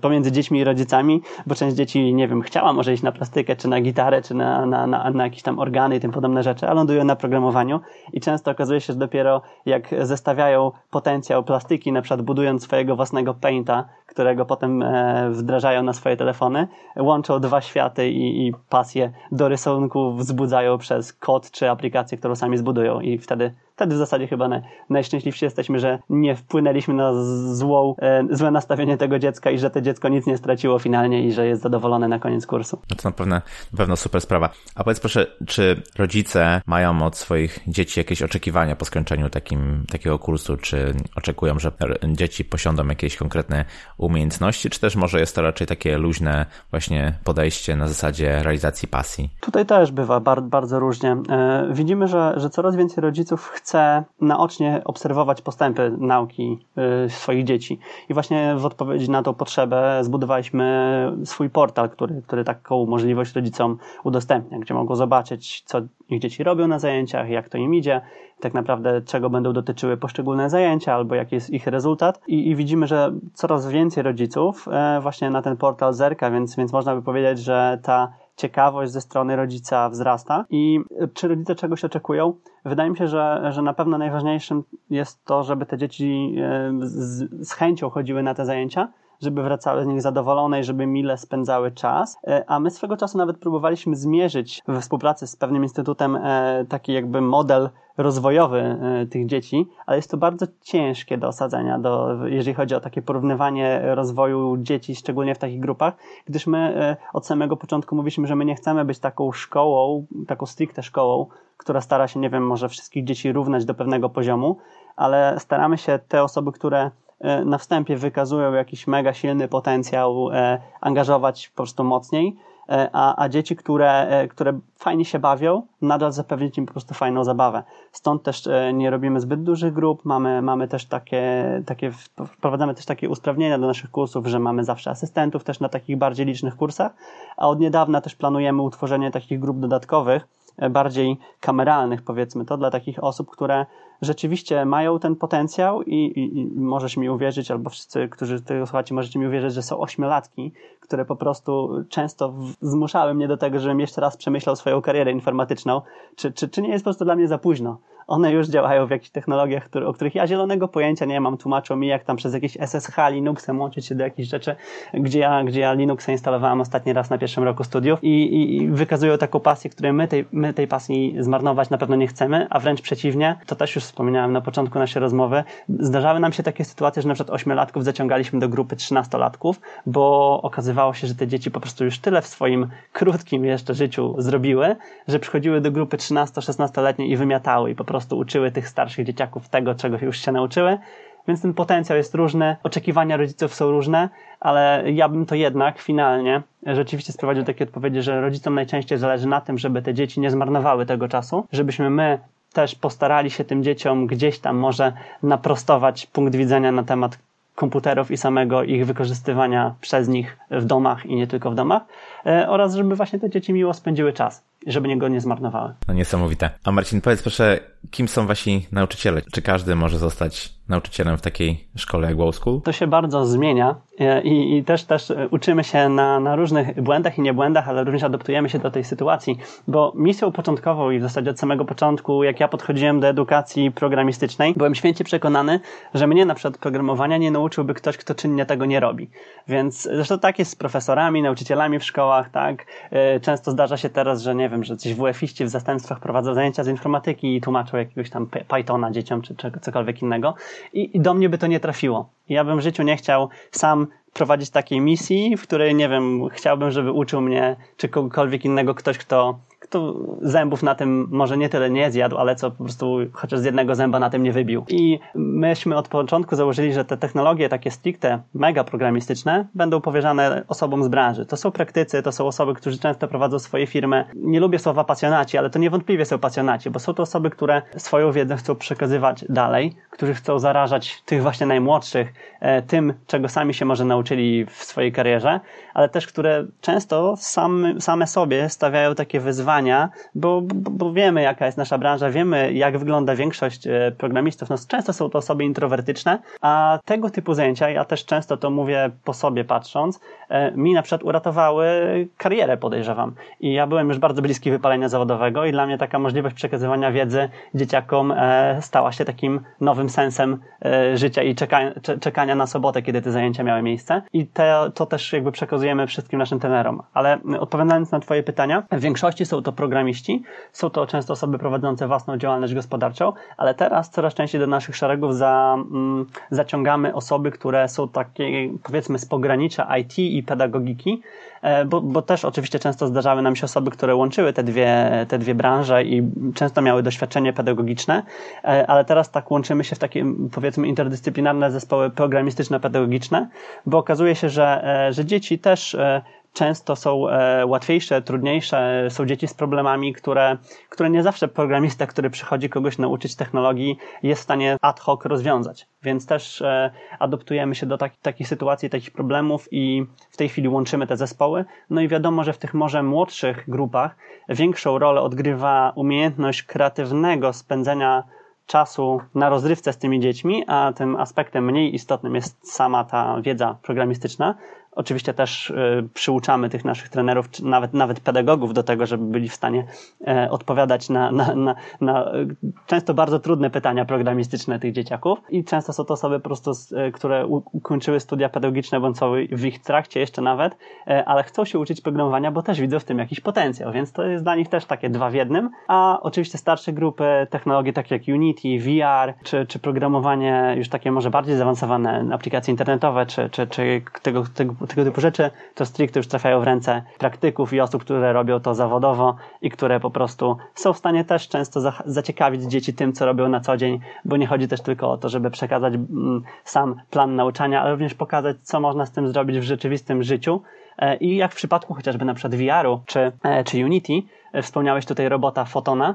pomiędzy dziećmi i rodzicami, bo część dzieci, nie wiem, chciała może iść na plastykę, czy na gitarę, czy na, na, na, na jakieś tam organy i tym podobne rzeczy, a lądują na programowaniu. I często okazuje się, że dopiero jak zestawiają potencjał plastyki, na przykład budując swojego własnego painta, którego potem wdrażają na swoje telefony, łączą dwa światy i, i pasję do rysunku wzbudzają przez kod czy aplikację, którą sami zbudują i wtedy wtedy w zasadzie chyba naj, najszczęśliwsi jesteśmy, że nie wpłynęliśmy na złą, e, złe nastawienie tego dziecka i że to dziecko nic nie straciło finalnie i że jest zadowolone na koniec kursu. No to na pewno, na pewno super sprawa. A powiedz proszę, czy rodzice mają od swoich dzieci jakieś oczekiwania po skończeniu takim, takiego kursu? Czy oczekują, że dzieci posiądą jakieś konkretne umiejętności, czy też może jest to raczej takie luźne właśnie podejście na zasadzie realizacji pasji? Tutaj też bywa bardzo, różnie. E, widzimy, że, że coraz więcej rodziców chce naocznie obserwować postępy nauki e, swoich dzieci. I właśnie w odpowiedzi na tą potrzebę zbudowaliśmy swój portal, który, który taką możliwość rodzicom udostępnia, gdzie mogą zobaczyć, co ich dzieci robią na zajęciach, jak to im idzie, tak naprawdę czego będą dotyczyły poszczególne zajęcia albo jaki jest ich rezultat. I, i widzimy, że coraz więcej rodziców e, właśnie na ten portal zerka, więc, więc można by powiedzieć, że ta ciekawość ze strony rodzica wzrasta. I czy rodzice czegoś oczekują? Wydaje mi się, że, że na pewno najważniejszym jest to, żeby te dzieci e, z, z chęcią chodziły na te zajęcia, żeby wracały z nich zadowolone i żeby mile spędzały czas. E, a my swego czasu nawet próbowaliśmy zmierzyć we współpracy z pewnym instytutem e, taki jakby model rozwojowy e, tych dzieci, ale jest to bardzo ciężkie do osadzenia, do, jeżeli chodzi o takie porównywanie rozwoju dzieci, szczególnie w takich grupach, gdyż my od samego początku mówiliśmy, że my nie chcemy być taką szkołą, taką stricte szkołą, która stara się, nie wiem, może wszystkich dzieci równać do pewnego poziomu, ale staramy się te osoby, które na wstępie wykazują jakiś mega silny potencjał, e, angażować po prostu mocniej, e, a, a dzieci, które, które fajnie się bawią, nadal zapewnić im po prostu fajną zabawę. Stąd też nie robimy zbyt dużych grup, mamy, mamy też takie, takie, wprowadzamy też takie usprawnienia do naszych kursów, że mamy zawsze asystentów też na takich bardziej licznych kursach, a od niedawna też planujemy utworzenie takich grup dodatkowych, bardziej kameralnych, powiedzmy to, dla takich osób, które rzeczywiście mają ten potencjał i, i, i możesz mi uwierzyć, albo wszyscy, którzy tego słuchacie, możecie mi uwierzyć, że są ośmiolatki, które po prostu często zmuszały mnie do tego, żebym jeszcze raz przemyślał swoją karierę informatyczną. Czy, czy, czy nie jest po prostu dla mnie za późno? one już działają w jakichś technologiach, o których ja zielonego pojęcia nie mam. Tłumaczą mi, jak tam przez jakieś SSH Linuxem łączyć się do jakichś rzeczy, gdzie ja, gdzie ja Linuxa instalowałem ostatni raz na pierwszym roku studiów i, i, i wykazują taką pasję, której my tej, my tej pasji zmarnować na pewno nie chcemy, a wręcz przeciwnie, to też już wspominałem na początku naszej rozmowy, zdarzały nam się takie sytuacje, że na przykład ośmiolatków zaciągaliśmy do grupy trzynastolatków, bo okazywało się, że te dzieci po prostu już tyle w swoim krótkim jeszcze życiu zrobiły, że przychodziły do grupy 13-16-letniej i wymiatały i po prostu uczyły tych starszych dzieciaków tego, czego już się nauczyły. Więc ten potencjał jest różny, oczekiwania rodziców są różne, ale ja bym to jednak finalnie rzeczywiście sprowadził takie odpowiedzi, że rodzicom najczęściej zależy na tym, żeby te dzieci nie zmarnowały tego czasu, żebyśmy my też postarali się tym dzieciom gdzieś tam może naprostować punkt widzenia na temat komputerów i samego ich wykorzystywania przez nich w domach i nie tylko w domach, e, oraz żeby właśnie te dzieci miło spędziły czas żeby go nie zmarnowały. No niesamowite. A Marcin, powiedz proszę, kim są wasi nauczyciele? Czy każdy może zostać nauczycielem w takiej szkole jak Wow School? To się bardzo zmienia e, i, i też, też uczymy się na, na różnych błędach i niebłędach, ale również adaptujemy się do tej sytuacji, bo misją początkową i w zasadzie od samego początku, jak ja podchodziłem do edukacji programistycznej, byłem święcie przekonany, że mnie na przykład programowania nie nauczyłby ktoś, kto czynnie tego nie robi. Więc zresztą tak jest z profesorami, nauczycielami w szkołach, tak? E, często zdarza się teraz, że nie wiem, że coś WF-iści w zastępstwach prowadzą zajęcia z informatyki i tłumaczą jakiegoś tam Pythona dzieciom, czy cokolwiek innego. I, I do mnie by to nie trafiło. Ja bym w życiu nie chciał sam prowadzić takiej misji, w której, nie wiem, chciałbym, żeby uczył mnie, czy kogokolwiek innego ktoś, kto kto zębów na tym może nie tyle nie zjadł, ale co po prostu chociaż z jednego zęba na tym nie wybił. I myśmy od początku założyli, że te technologie takie stricte mega programistyczne będą powierzane osobom z branży. To są praktycy, to są osoby, którzy często prowadzą swoje firmy. Nie lubię słowa pasjonaci, ale to niewątpliwie są pasjonaci, bo są to osoby, które swoją wiedzę chcą przekazywać dalej, którzy chcą zarażać tych właśnie najmłodszych e, tym, czego sami się może nauczyli w swojej karierze, ale też które często same, same sobie stawiają takie wyzwania, bo, bo, bo, wiemy, jaka jest nasza branża, wiemy, jak wygląda większość e, programistów. No, często są to osoby introwertyczne, a tego typu zajęcia, ja też często to mówię po sobie patrząc, e, mi na przykład uratowały karierę, podejrzewam. I ja byłem już bardzo bliski wypalenia zawodowego i dla mnie taka możliwość przekazywania wiedzy dzieciakom e, stała się takim nowym sensem życia i czekania, czekania na sobotę, kiedy te zajęcia miały miejsce. I te, to też jakby przekazuje przekazujemy wszystkim naszym trenerom. Ale odpowiadając na Twoje pytania, w większości są to to programiści, są to często osoby prowadzące własną działalność gospodarczą, ale teraz coraz częściej do naszych szeregów za, mm, zaciągamy osoby, które są takie powiedzmy z pogranicza IT i pedagogiki, e, bo, bo też oczywiście często zdarzały nam się osoby, które łączyły te dwie, te dwie branże i często miały doświadczenie pedagogiczne, e, ale teraz tak łączymy się w takie powiedzmy interdyscyplinarne zespoły programistyczno-pedagogiczne, bo okazuje się, że, e, że dzieci też często są e, łatwiejsze, trudniejsze, są dzieci z problemami, które, które nie zawsze programista, który przychodzi kogoś nauczyć technologii, jest w stanie ad hoc rozwiązać. Więc też e, adoptujemy się do tak, takich sytuacji, takich problemów i w tej chwili łączymy te zespoły. No i wiadomo, że w tych może młodszych grupach większą rolę odgrywa umiejętność kreatywnego spędzenia czasu na rozrywce z tymi dziećmi, a tym aspektem mniej istotnym jest sama ta wiedza programistyczna, Oczywiście też y, przyuczamy tych naszych trenerów, czy nawet, nawet pedagogów do tego, żeby byli w stanie e, odpowiadać na, na, na, na często bardzo trudne pytania programistyczne tych dzieciaków. I często są to osoby po prostu, e, które ukończyły studia pedagogiczne bądź są w ich trakcie jeszcze nawet, e, ale chcą się uczyć programowania, bo też widzą w tym jakiś potencjał, więc to jest dla nich też takie dwa w jednym. A oczywiście starsze grupy, technologie takie jak Unity, VR, czy, czy programowanie już takie może bardziej zaawansowane, aplikacje internetowe, czy, czy, czy tego, tego tego typu rzeczy, to stricte już trafiają w ręce praktyków i osób, które robią to zawodowo i które po prostu są w stanie też często zaciekawić dzieci tym, co robią na co dzień, bo nie chodzi też tylko o to, żeby przekazać mm, sam plan nauczania, ale również pokazać, co można z tym zrobić w rzeczywistym życiu. E, I jak w przypadku chociażby na przykład VR-u czy, e, czy Unity, e, wspomniałeś tutaj robota Fotona,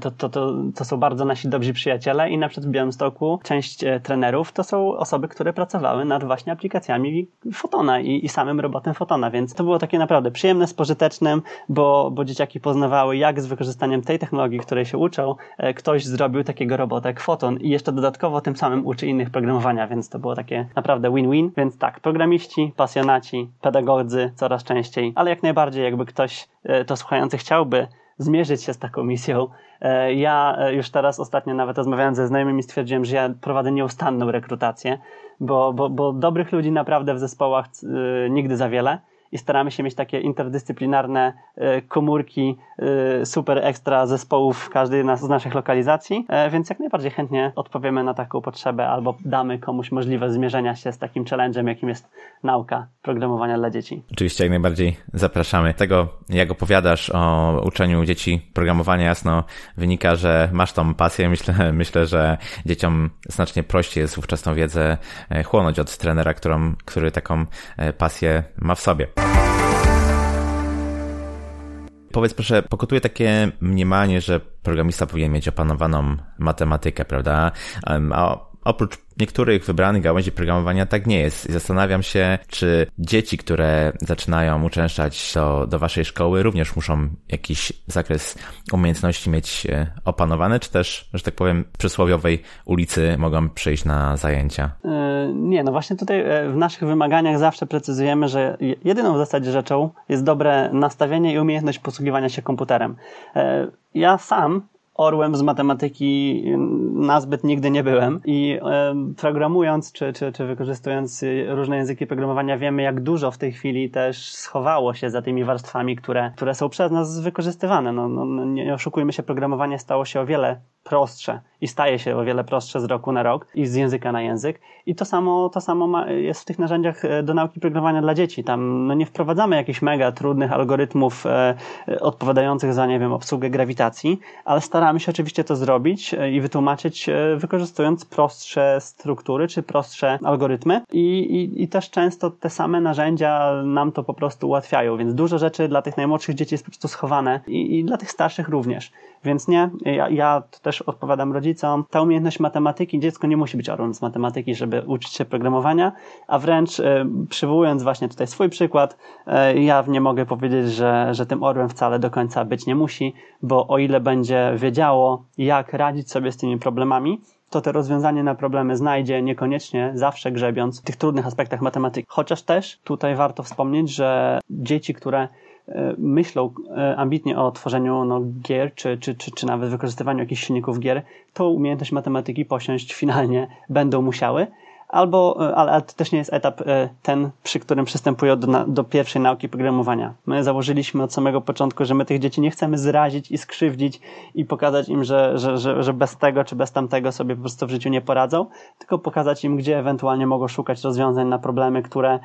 to, to, to, to są bardzo nasi dobrzy przyjaciele i na przykład w Białymstoku część e, trenerów to są osoby, które pracowały nad właśnie aplikacjami Fotona i, i samym robotem Fotona, więc to było takie naprawdę przyjemne z pożytecznym, bo, bo dzieciaki poznawały, jak z wykorzystaniem tej technologii, której się uczą, e, ktoś zrobił takiego robota jak Foton i jeszcze dodatkowo tym samym uczy innych programowania, więc to było takie naprawdę win-win. Więc tak, programiści, pasjonaci, pedagodzy coraz częściej, ale jak najbardziej jakby ktoś to słuchający chciałby zmierzyć się z taką misją. E, ja e, już teraz ostatnio nawet rozmawiając ze znajomymi stwierdziłem, że ja prowadzę nieustanną rekrutację, bo, bo, bo dobrych ludzi naprawdę w zespołach e, nigdy za wiele i staramy się mieć takie interdyscyplinarne e, komórki e, super ekstra zespołów w każdej z naszych lokalizacji, e, więc jak najbardziej chętnie odpowiemy na taką potrzebę albo damy komuś możliwość zmierzenia się z takim challenge'em, jakim jest nauka programowania dla dzieci. Oczywiście jak najbardziej zapraszamy. Tego, jak opowiadasz o uczeniu dzieci programowania, jasno wynika, że masz tą pasję. Myślę, myślę że dzieciom znacznie prościej jest wówczas tą wiedzę chłonąć od trenera, którą, który taką pasję ma w sobie. Powiedz proszę, pokutuje takie mniemanie, że programista powinien mieć opanowaną matematykę, prawda? A oprócz niektórych wybranych gałęzi programowania tak nie jest. Zastanawiam się, czy dzieci, które zaczynają uczęszczać do, do waszej szkoły, również muszą jakiś zakres umiejętności mieć e, opanowany, czy też, że tak powiem, przysłowiowej ulicy mogą przyjść na zajęcia? E, nie, no właśnie tutaj e, w naszych wymaganiach zawsze precyzujemy, że jedyną w zasadzie rzeczą jest dobre nastawienie i umiejętność posługiwania się komputerem. Ja sam orłem z matematyki nazbyt nigdy nie byłem i programując czy, czy, czy wykorzystując różne języki programowania wiemy, jak dużo w tej chwili też schowało się za tymi warstwami, które, które są przez nas wykorzystywane. No, no, no nie oszukujmy się, programowanie stało się o wiele prostsze i staje się o wiele prostsze z roku na rok i z języka na język. I to samo, to samo ma, jest w tych narzędziach e, do nauki programowania dla dzieci. Tam no, nie wprowadzamy jakichś mega trudnych algorytmów e, odpowiadających za, nie wiem, obsługę grawitacji, ale staramy się oczywiście to zrobić e, i wytłumaczyć e, wykorzystując prostsze struktury czy prostsze algorytmy. I, i, I też często te same narzędzia nam to po prostu ułatwiają, więc dużo rzeczy dla tych najmłodszych dzieci jest po prostu schowane i, i dla tych starszych również. Więc nie, ja, ja też odpowiadam rodzicom, ta umiejętność matematyki, dziecko nie musi być orłem z matematyki, żeby uczyć się programowania, a wręcz e, przywołując właśnie tutaj swój przykład, e, ja nie mogę powiedzieć, że, że tym orłem wcale do końca być nie musi, bo o ile będzie wiedziało, jak radzić sobie z tymi problemami, to te rozwiązanie na problemy znajdzie, niekoniecznie zawsze grzebiąc w tych trudnych aspektach matematyki. Chociaż też tutaj warto wspomnieć, że dzieci, które myślą e, ambitnie o tworzeniu no, gier, czy, czy, czy, czy nawet wykorzystywaniu jakichś silników gier, to umiejętność matematyki posiąść finalnie będą musiały, albo, e, ale, to też nie jest etap e, ten, przy którym przystępują do, do pierwszej nauki programowania. My założyliśmy od samego początku, że my tych dzieci nie chcemy zrazić i skrzywdzić i pokazać im, że, że, że, że bez tego czy bez tamtego sobie po prostu w życiu nie poradzą, tylko pokazać im, gdzie ewentualnie mogą szukać rozwiązań na problemy, które e,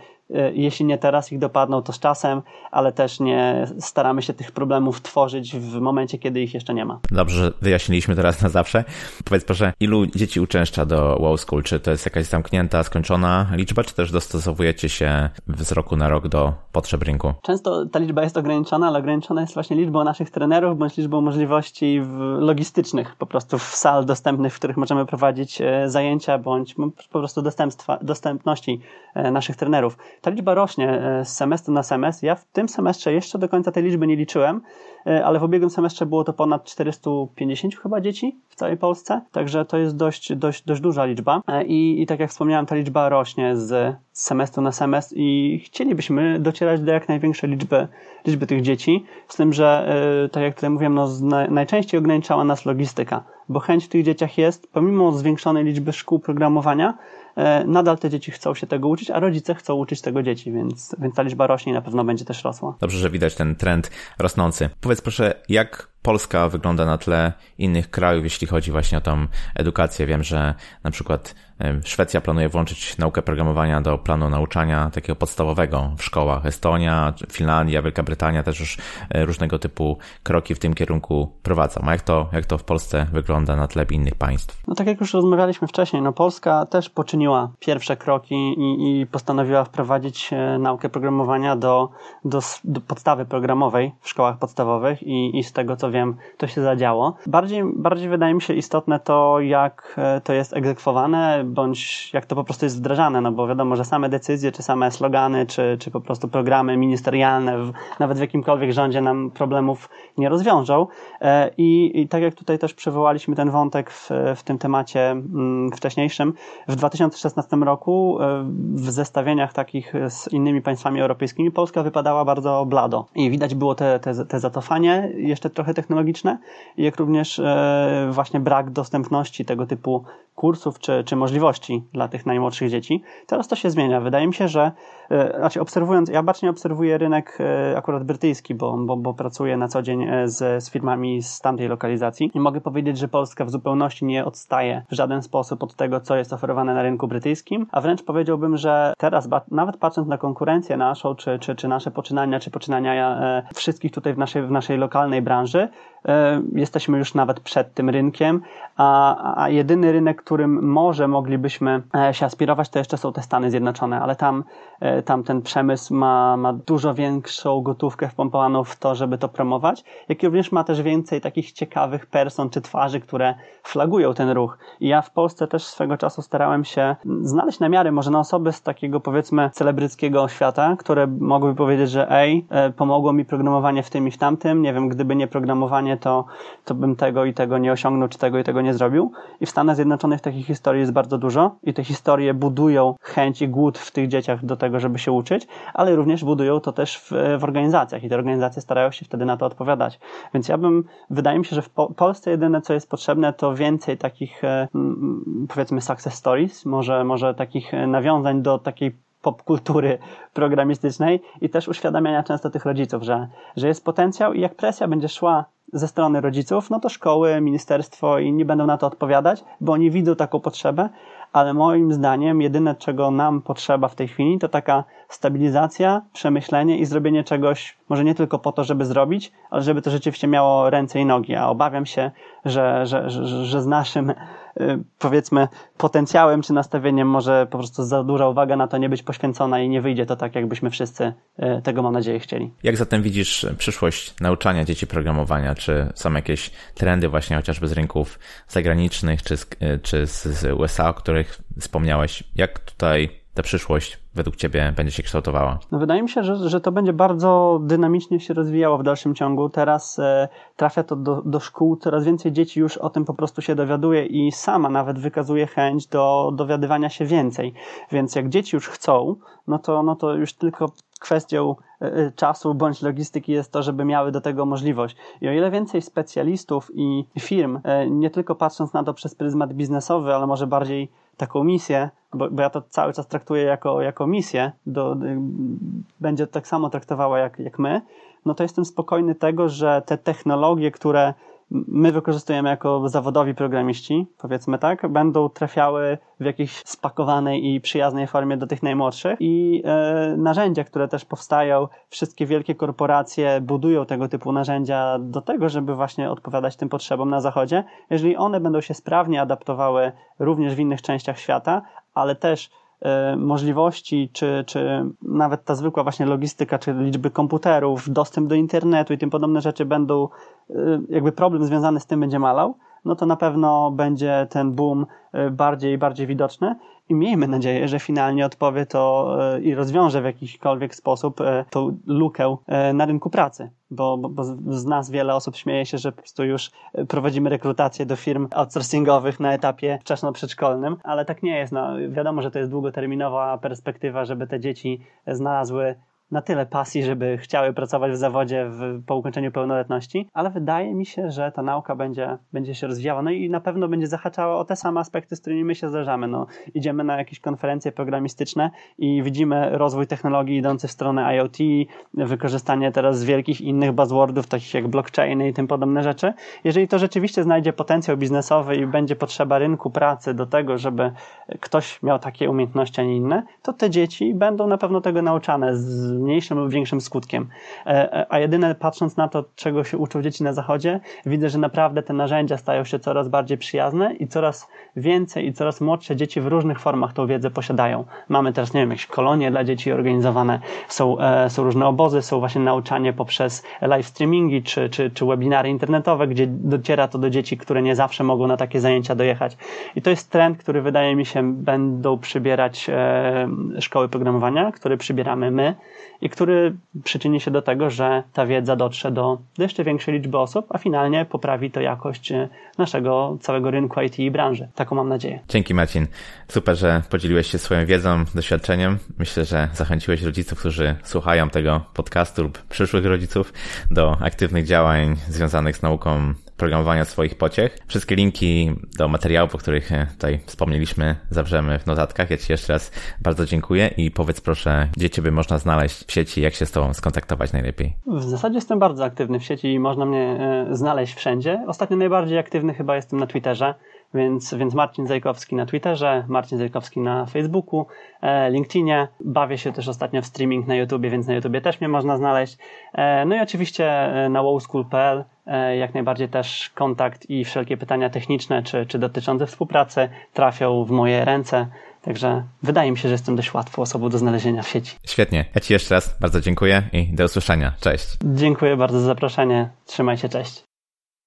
jeśli nie teraz ich dopadną, to z czasem, ale też nie staramy się tych problemów tworzyć w momencie, kiedy ich jeszcze nie ma. Dobrze, że wyjaśniliśmy teraz na zawsze. Powiedz proszę, ilu dzieci uczęszcza do Wow School? Czy to jest jakaś zamknięta, skończona liczba, czy też dostosowujecie się z roku na rok do potrzeb rynku? Często ta liczba jest ograniczona, ale ograniczona jest właśnie liczbą naszych trenerów, bądź liczbą możliwości logistycznych, po prostu w sal dostępnych, w których możemy prowadzić e, zajęcia, bądź po prostu dostępności e, naszych trenerów. Ta liczba rośnie e, z semestru na semestr. Ja w tym semestrze jeszcze do końca tej liczby nie liczyłem, E, ale w ubiegłym semestrze było to ponad 450 chyba dzieci w całej Polsce, także to jest dość, dość, dość duża liczba e, I, i tak jak wspomniałem, ta liczba rośnie z semestru na semestr i chcielibyśmy docierać do jak największej liczby, liczby tych dzieci, z tym, że tak jak tutaj mówiłem, no, najczęściej ograniczała nas logistyka, bo chęć w tych dzieciach jest, pomimo zwiększonej liczby szkół programowania, nadal te dzieci chcą się tego uczyć, a rodzice chcą uczyć tego dzieci, więc, więc ta liczba rośnie i na pewno będzie też rosła. Dobrze, że widać ten trend rosnący. Powiedz proszę, jak Polska wygląda na tle innych krajów, jeśli chodzi właśnie o tą edukację. Wiem, że na przykład Szwecja planuje włączyć naukę programowania do planu nauczania takiego podstawowego w szkołach. Estonia, Finlandia, Wielka Brytania też już e, różnego typu kroki w tym kierunku prowadzą. A jak to, jak to w Polsce wygląda na tle innych państw? No tak jak już rozmawialiśmy wcześniej, no Polska też poczyniła pierwsze kroki i, i postanowiła wprowadzić e, naukę programowania do, do, do podstawy programowej w szkołach podstawowych i, i z tego co wiem, to się zadziało. Bardziej, bardziej wydaje mi się istotne to, jak e, to jest egzekwowane, bądź jak to po prostu jest wdrażane, no bo wiadomo, że same decyzje, czy same slogany, czy, czy po prostu programy ministerialne, w, nawet w jakimkolwiek rządzie nam problemów nie rozwiążą. E, I, I tak jak tutaj też przywołaliśmy ten wątek w, w tym temacie mm, wcześniejszym, w 2016 roku e, w zestawieniach takich z innymi państwami europejskimi Polska wypadała bardzo blado i widać było te, te, te zatofanie jeszcze trochę technologiczne, jak również e, właśnie brak dostępności tego typu kursów czy, czy możliwości dla tych najmłodszych dzieci. Teraz to się zmienia. Wydaje mi się, że e, znaczy obserwując, ja bacznie obserwuję rynek e, akurat brytyjski, bo, bo, bo pracuję na co dzień e, z, z firmami z tamtej lokalizacji i mogę powiedzieć, że Polska w zupełności nie odstaje w żaden sposób od tego, co jest oferowane na rynku brytyjskim, a wręcz powiedziałbym, że teraz, nawet patrząc na konkurencję naszą, czy, czy, czy nasze poczynania, czy poczynania wszystkich tutaj w naszej, w naszej lokalnej branży, jesteśmy już nawet przed tym rynkiem, a, a jedyny rynek, którym może moglibyśmy e, się aspirować, to jeszcze są te Stany Zjednoczone, ale tam, e, tam ten przemysł ma, ma dużo większą gotówkę wpompowaną w to, żeby to promować, jak również ma też więcej takich ciekawych person czy twarzy, które flagują ten ruch. I ja w Polsce też swego czasu starałem się znaleźć namiary może na osoby z takiego powiedzmy celebryckiego świata, które mogłyby powiedzieć, że ej, pomogło mi programowanie w tym i w tamtym, nie wiem, gdyby nie programowanie to, to bym tego i tego nie osiągnął, czy tego i tego nie zrobił. I w Stanach Zjednoczonych takich historii jest bardzo dużo i te historie budują chęć i głód w tych dzieciach do tego, żeby się uczyć, ale również budują to też w, w organizacjach i te organizacje starają się wtedy na to odpowiadać. Więc ja bym, wydaje mi się, że w po Polsce jedyne, co jest potrzebne, to więcej takich, e, powiedzmy, success stories, może, może takich nawiązań do takiej popkultury programistycznej i też uświadamiania często tych rodziców, że, że jest potencjał i jak presja będzie szła ze strony rodziców, no to szkoły, ministerstwo i nie będą na to odpowiadać, bo oni widzą taką potrzebę, ale moim zdaniem jedyne, czego nam potrzeba w tej chwili, to taka stabilizacja, przemyślenie i zrobienie czegoś, może nie tylko po to, żeby zrobić, ale żeby to rzeczywiście miało ręce i nogi. A obawiam się, że, że, że, że z naszym, powiedzmy, potencjałem czy nastawieniem może po prostu za duża uwaga na to nie być poświęcona i nie wyjdzie to tak, jakbyśmy wszyscy y, tego, mam nadzieję, chcieli. Jak zatem widzisz przyszłość nauczania dzieci programowania? Czy są jakieś trendy właśnie chociażby z rynków zagranicznych, czy z, y, czy z USA, o których wspomniałeś? Jak tutaj ta przyszłość według Ciebie będzie się kształtowała? No wydaje mi się, że, że to będzie bardzo dynamicznie się rozwijało w dalszym ciągu. Teraz e, trafia to do, do szkół, coraz więcej dzieci już o tym po prostu się dowiaduje i sama nawet wykazuje chęć do dowiadywania się więcej. Więc jak dzieci już chcą, no to, no to już tylko kwestią e, e, czasu bądź logistyki jest to, żeby miały do tego możliwość. I o ile więcej specjalistów i firm, e, nie tylko patrząc na to przez pryzmat biznesowy, ale może bardziej taką misję, bo, bo ja to cały czas traktuję jako, jako misję, do, będzie tak samo traktowała jak, jak my, no to jestem spokojny tego, że te technologie, które my wykorzystujemy jako zawodowi programiści, powiedzmy tak, będą trafiały w jakiejś spakowanej i przyjaznej formie do tych najmłodszych i e, narzędzia, które też powstają, wszystkie wielkie korporacje budują tego typu narzędzia do tego, żeby właśnie odpowiadać tym potrzebom na zachodzie. Jeżeli one będą się sprawnie adaptowały również w innych częściach świata, ale też możliwości, czy, czy nawet ta zwykła właśnie logistyka, czy liczby komputerów, dostęp do internetu i tym podobne rzeczy będą, e, jakby problem związany z tym będzie malał, no to na pewno będzie ten boom e, bardziej i bardziej widoczny i miejmy nadzieję, że finalnie odpowie to e, i rozwiąże w jakikolwiek sposób e, tą lukę na rynku pracy. Bo, bo, bo, z nas wiele osób śmieje się, że po prostu już prowadzimy rekrutację do firm outsourcingowych na etapie wczesno-przedszkolnym, ale tak nie jest. No, wiadomo, że to jest długoterminowa perspektywa, żeby te dzieci znalazły na tyle pasji, żeby chciały pracować w zawodzie w, po ukończeniu pełnoletności, ale wydaje mi się, że ta nauka będzie, będzie się rozwijała, no i na pewno będzie zahaczała o te same aspekty, z którymi my się zderzamy. No, idziemy na jakieś konferencje programistyczne i widzimy rozwój technologii idący w stronę IoT, wykorzystanie teraz wielkich innych buzzwordów, takich jak blockchainy i tym podobne rzeczy. Jeżeli to rzeczywiście znajdzie potencjał biznesowy i będzie potrzeba rynku pracy do tego, żeby ktoś miał takie umiejętności, a nie inne, to te dzieci będą na pewno tego nauczane z mniejszym lub większym skutkiem. E, e, a jedyne patrząc na to, czego się uczą dzieci na zachodzie, widzę, że naprawdę te narzędzia stają się coraz bardziej przyjazne i coraz więcej i coraz młodsze dzieci w różnych formach tą wiedzę posiadają. Mamy teraz, nie wiem, jakieś kolonie dla dzieci organizowane, są, e, są różne obozy, są właśnie nauczanie poprzez live streamingi czy, czy, czy webinary internetowe, gdzie dociera to do dzieci, które nie zawsze mogą na takie zajęcia dojechać. I to jest trend, który wydaje mi się będą przybierać szkoły programowania, który przybieramy my i który przyczyni się do tego, że ta wiedza dotrze do jeszcze większej liczby osób, a finalnie poprawi to jakość e, naszego całego rynku IT i branży. Taką mam nadzieję. Dzięki Marcin. Super, że podzieliłeś się swoją wiedzą, doświadczeniem. Myślę, że zachęciłeś rodziców, którzy słuchają tego podcastu lub przyszłych rodziców do aktywnych działań związanych z nauką programowania swoich pociech. Wszystkie linki do materiałów, o których e, tutaj wspomnieliśmy, zawrzemy w notatkach. Ja Ci jeszcze raz bardzo dziękuję i powiedz proszę, gdzie Ciebie można znaleźć w sieci, jak się z Tobą skontaktować najlepiej? W zasadzie jestem bardzo aktywny w sieci i można mnie e, znaleźć wszędzie. Ostatnio najbardziej aktywny chyba jestem na Twitterze. Więc, więc Marcin Zajkowski na Twitterze, Marcin Zajkowski na Facebooku, e, LinkedInie. Bawię się też ostatnio w streaming na YouTubie, więc na YouTubie też mnie można znaleźć. E, no i oczywiście e, na wowschool.pl jak najbardziej też kontakt i wszelkie pytania techniczne czy, czy dotyczące współpracy trafią w moje ręce. Także wydaje mi się, że jestem dość łatwą osobą do znalezienia w sieci. Świetnie. Ja Ci jeszcze raz bardzo dziękuję i do usłyszenia. Cześć. Dziękuję bardzo za zaproszenie. Trzymaj się, cześć.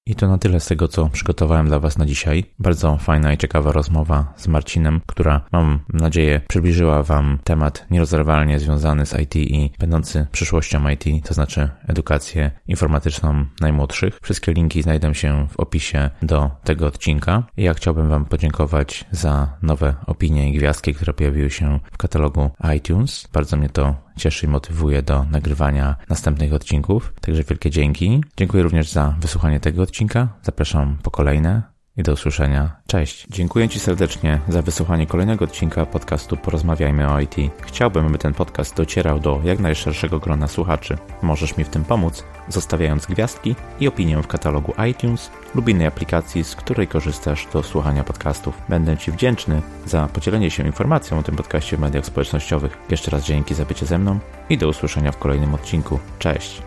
I to na tyle z tego, co przygotowałem dla Was na dzisiaj. Bardzo fajna i ciekawa rozmowa z Marcinem, która mam nadzieję przybliżyła Wam temat nierozerwalnie związany z IT i będący przyszłością IT, to znaczy edukację informatyczną najmłodszych. Wszystkie linki znajdą się w opisie do tego odcinka. Ja chciałbym Wam podziękować za nowe opinie i gwiazdki, które pojawiły się w katalogu iTunes. Bardzo mnie to cieszy i motywuje do nagrywania następnych odcinków. Także wielkie dzięki. Dziękuję również za wysłuchanie tego odcinka. Zapraszam po kolejne i do usłyszenia. Cześć. Dziękuję Ci serdecznie za wysłuchanie kolejnego odcinka podcastu Porozmawiajmy o IT. Chciałbym, by ten podcast docierał do jak najszerszego grona słuchaczy. Możesz mi w tym pomóc, zostawiając gwiazdki i opinię w katalogu iTunes lub innej aplikacji, z której korzystasz do słuchania podcastów. Będę Ci wdzięczny za podzielenie się informacją o tym podcaście w mediach społecznościowych. Jeszcze raz dzięki za bycie ze mną i do usłyszenia w kolejnym odcinku. Cześć.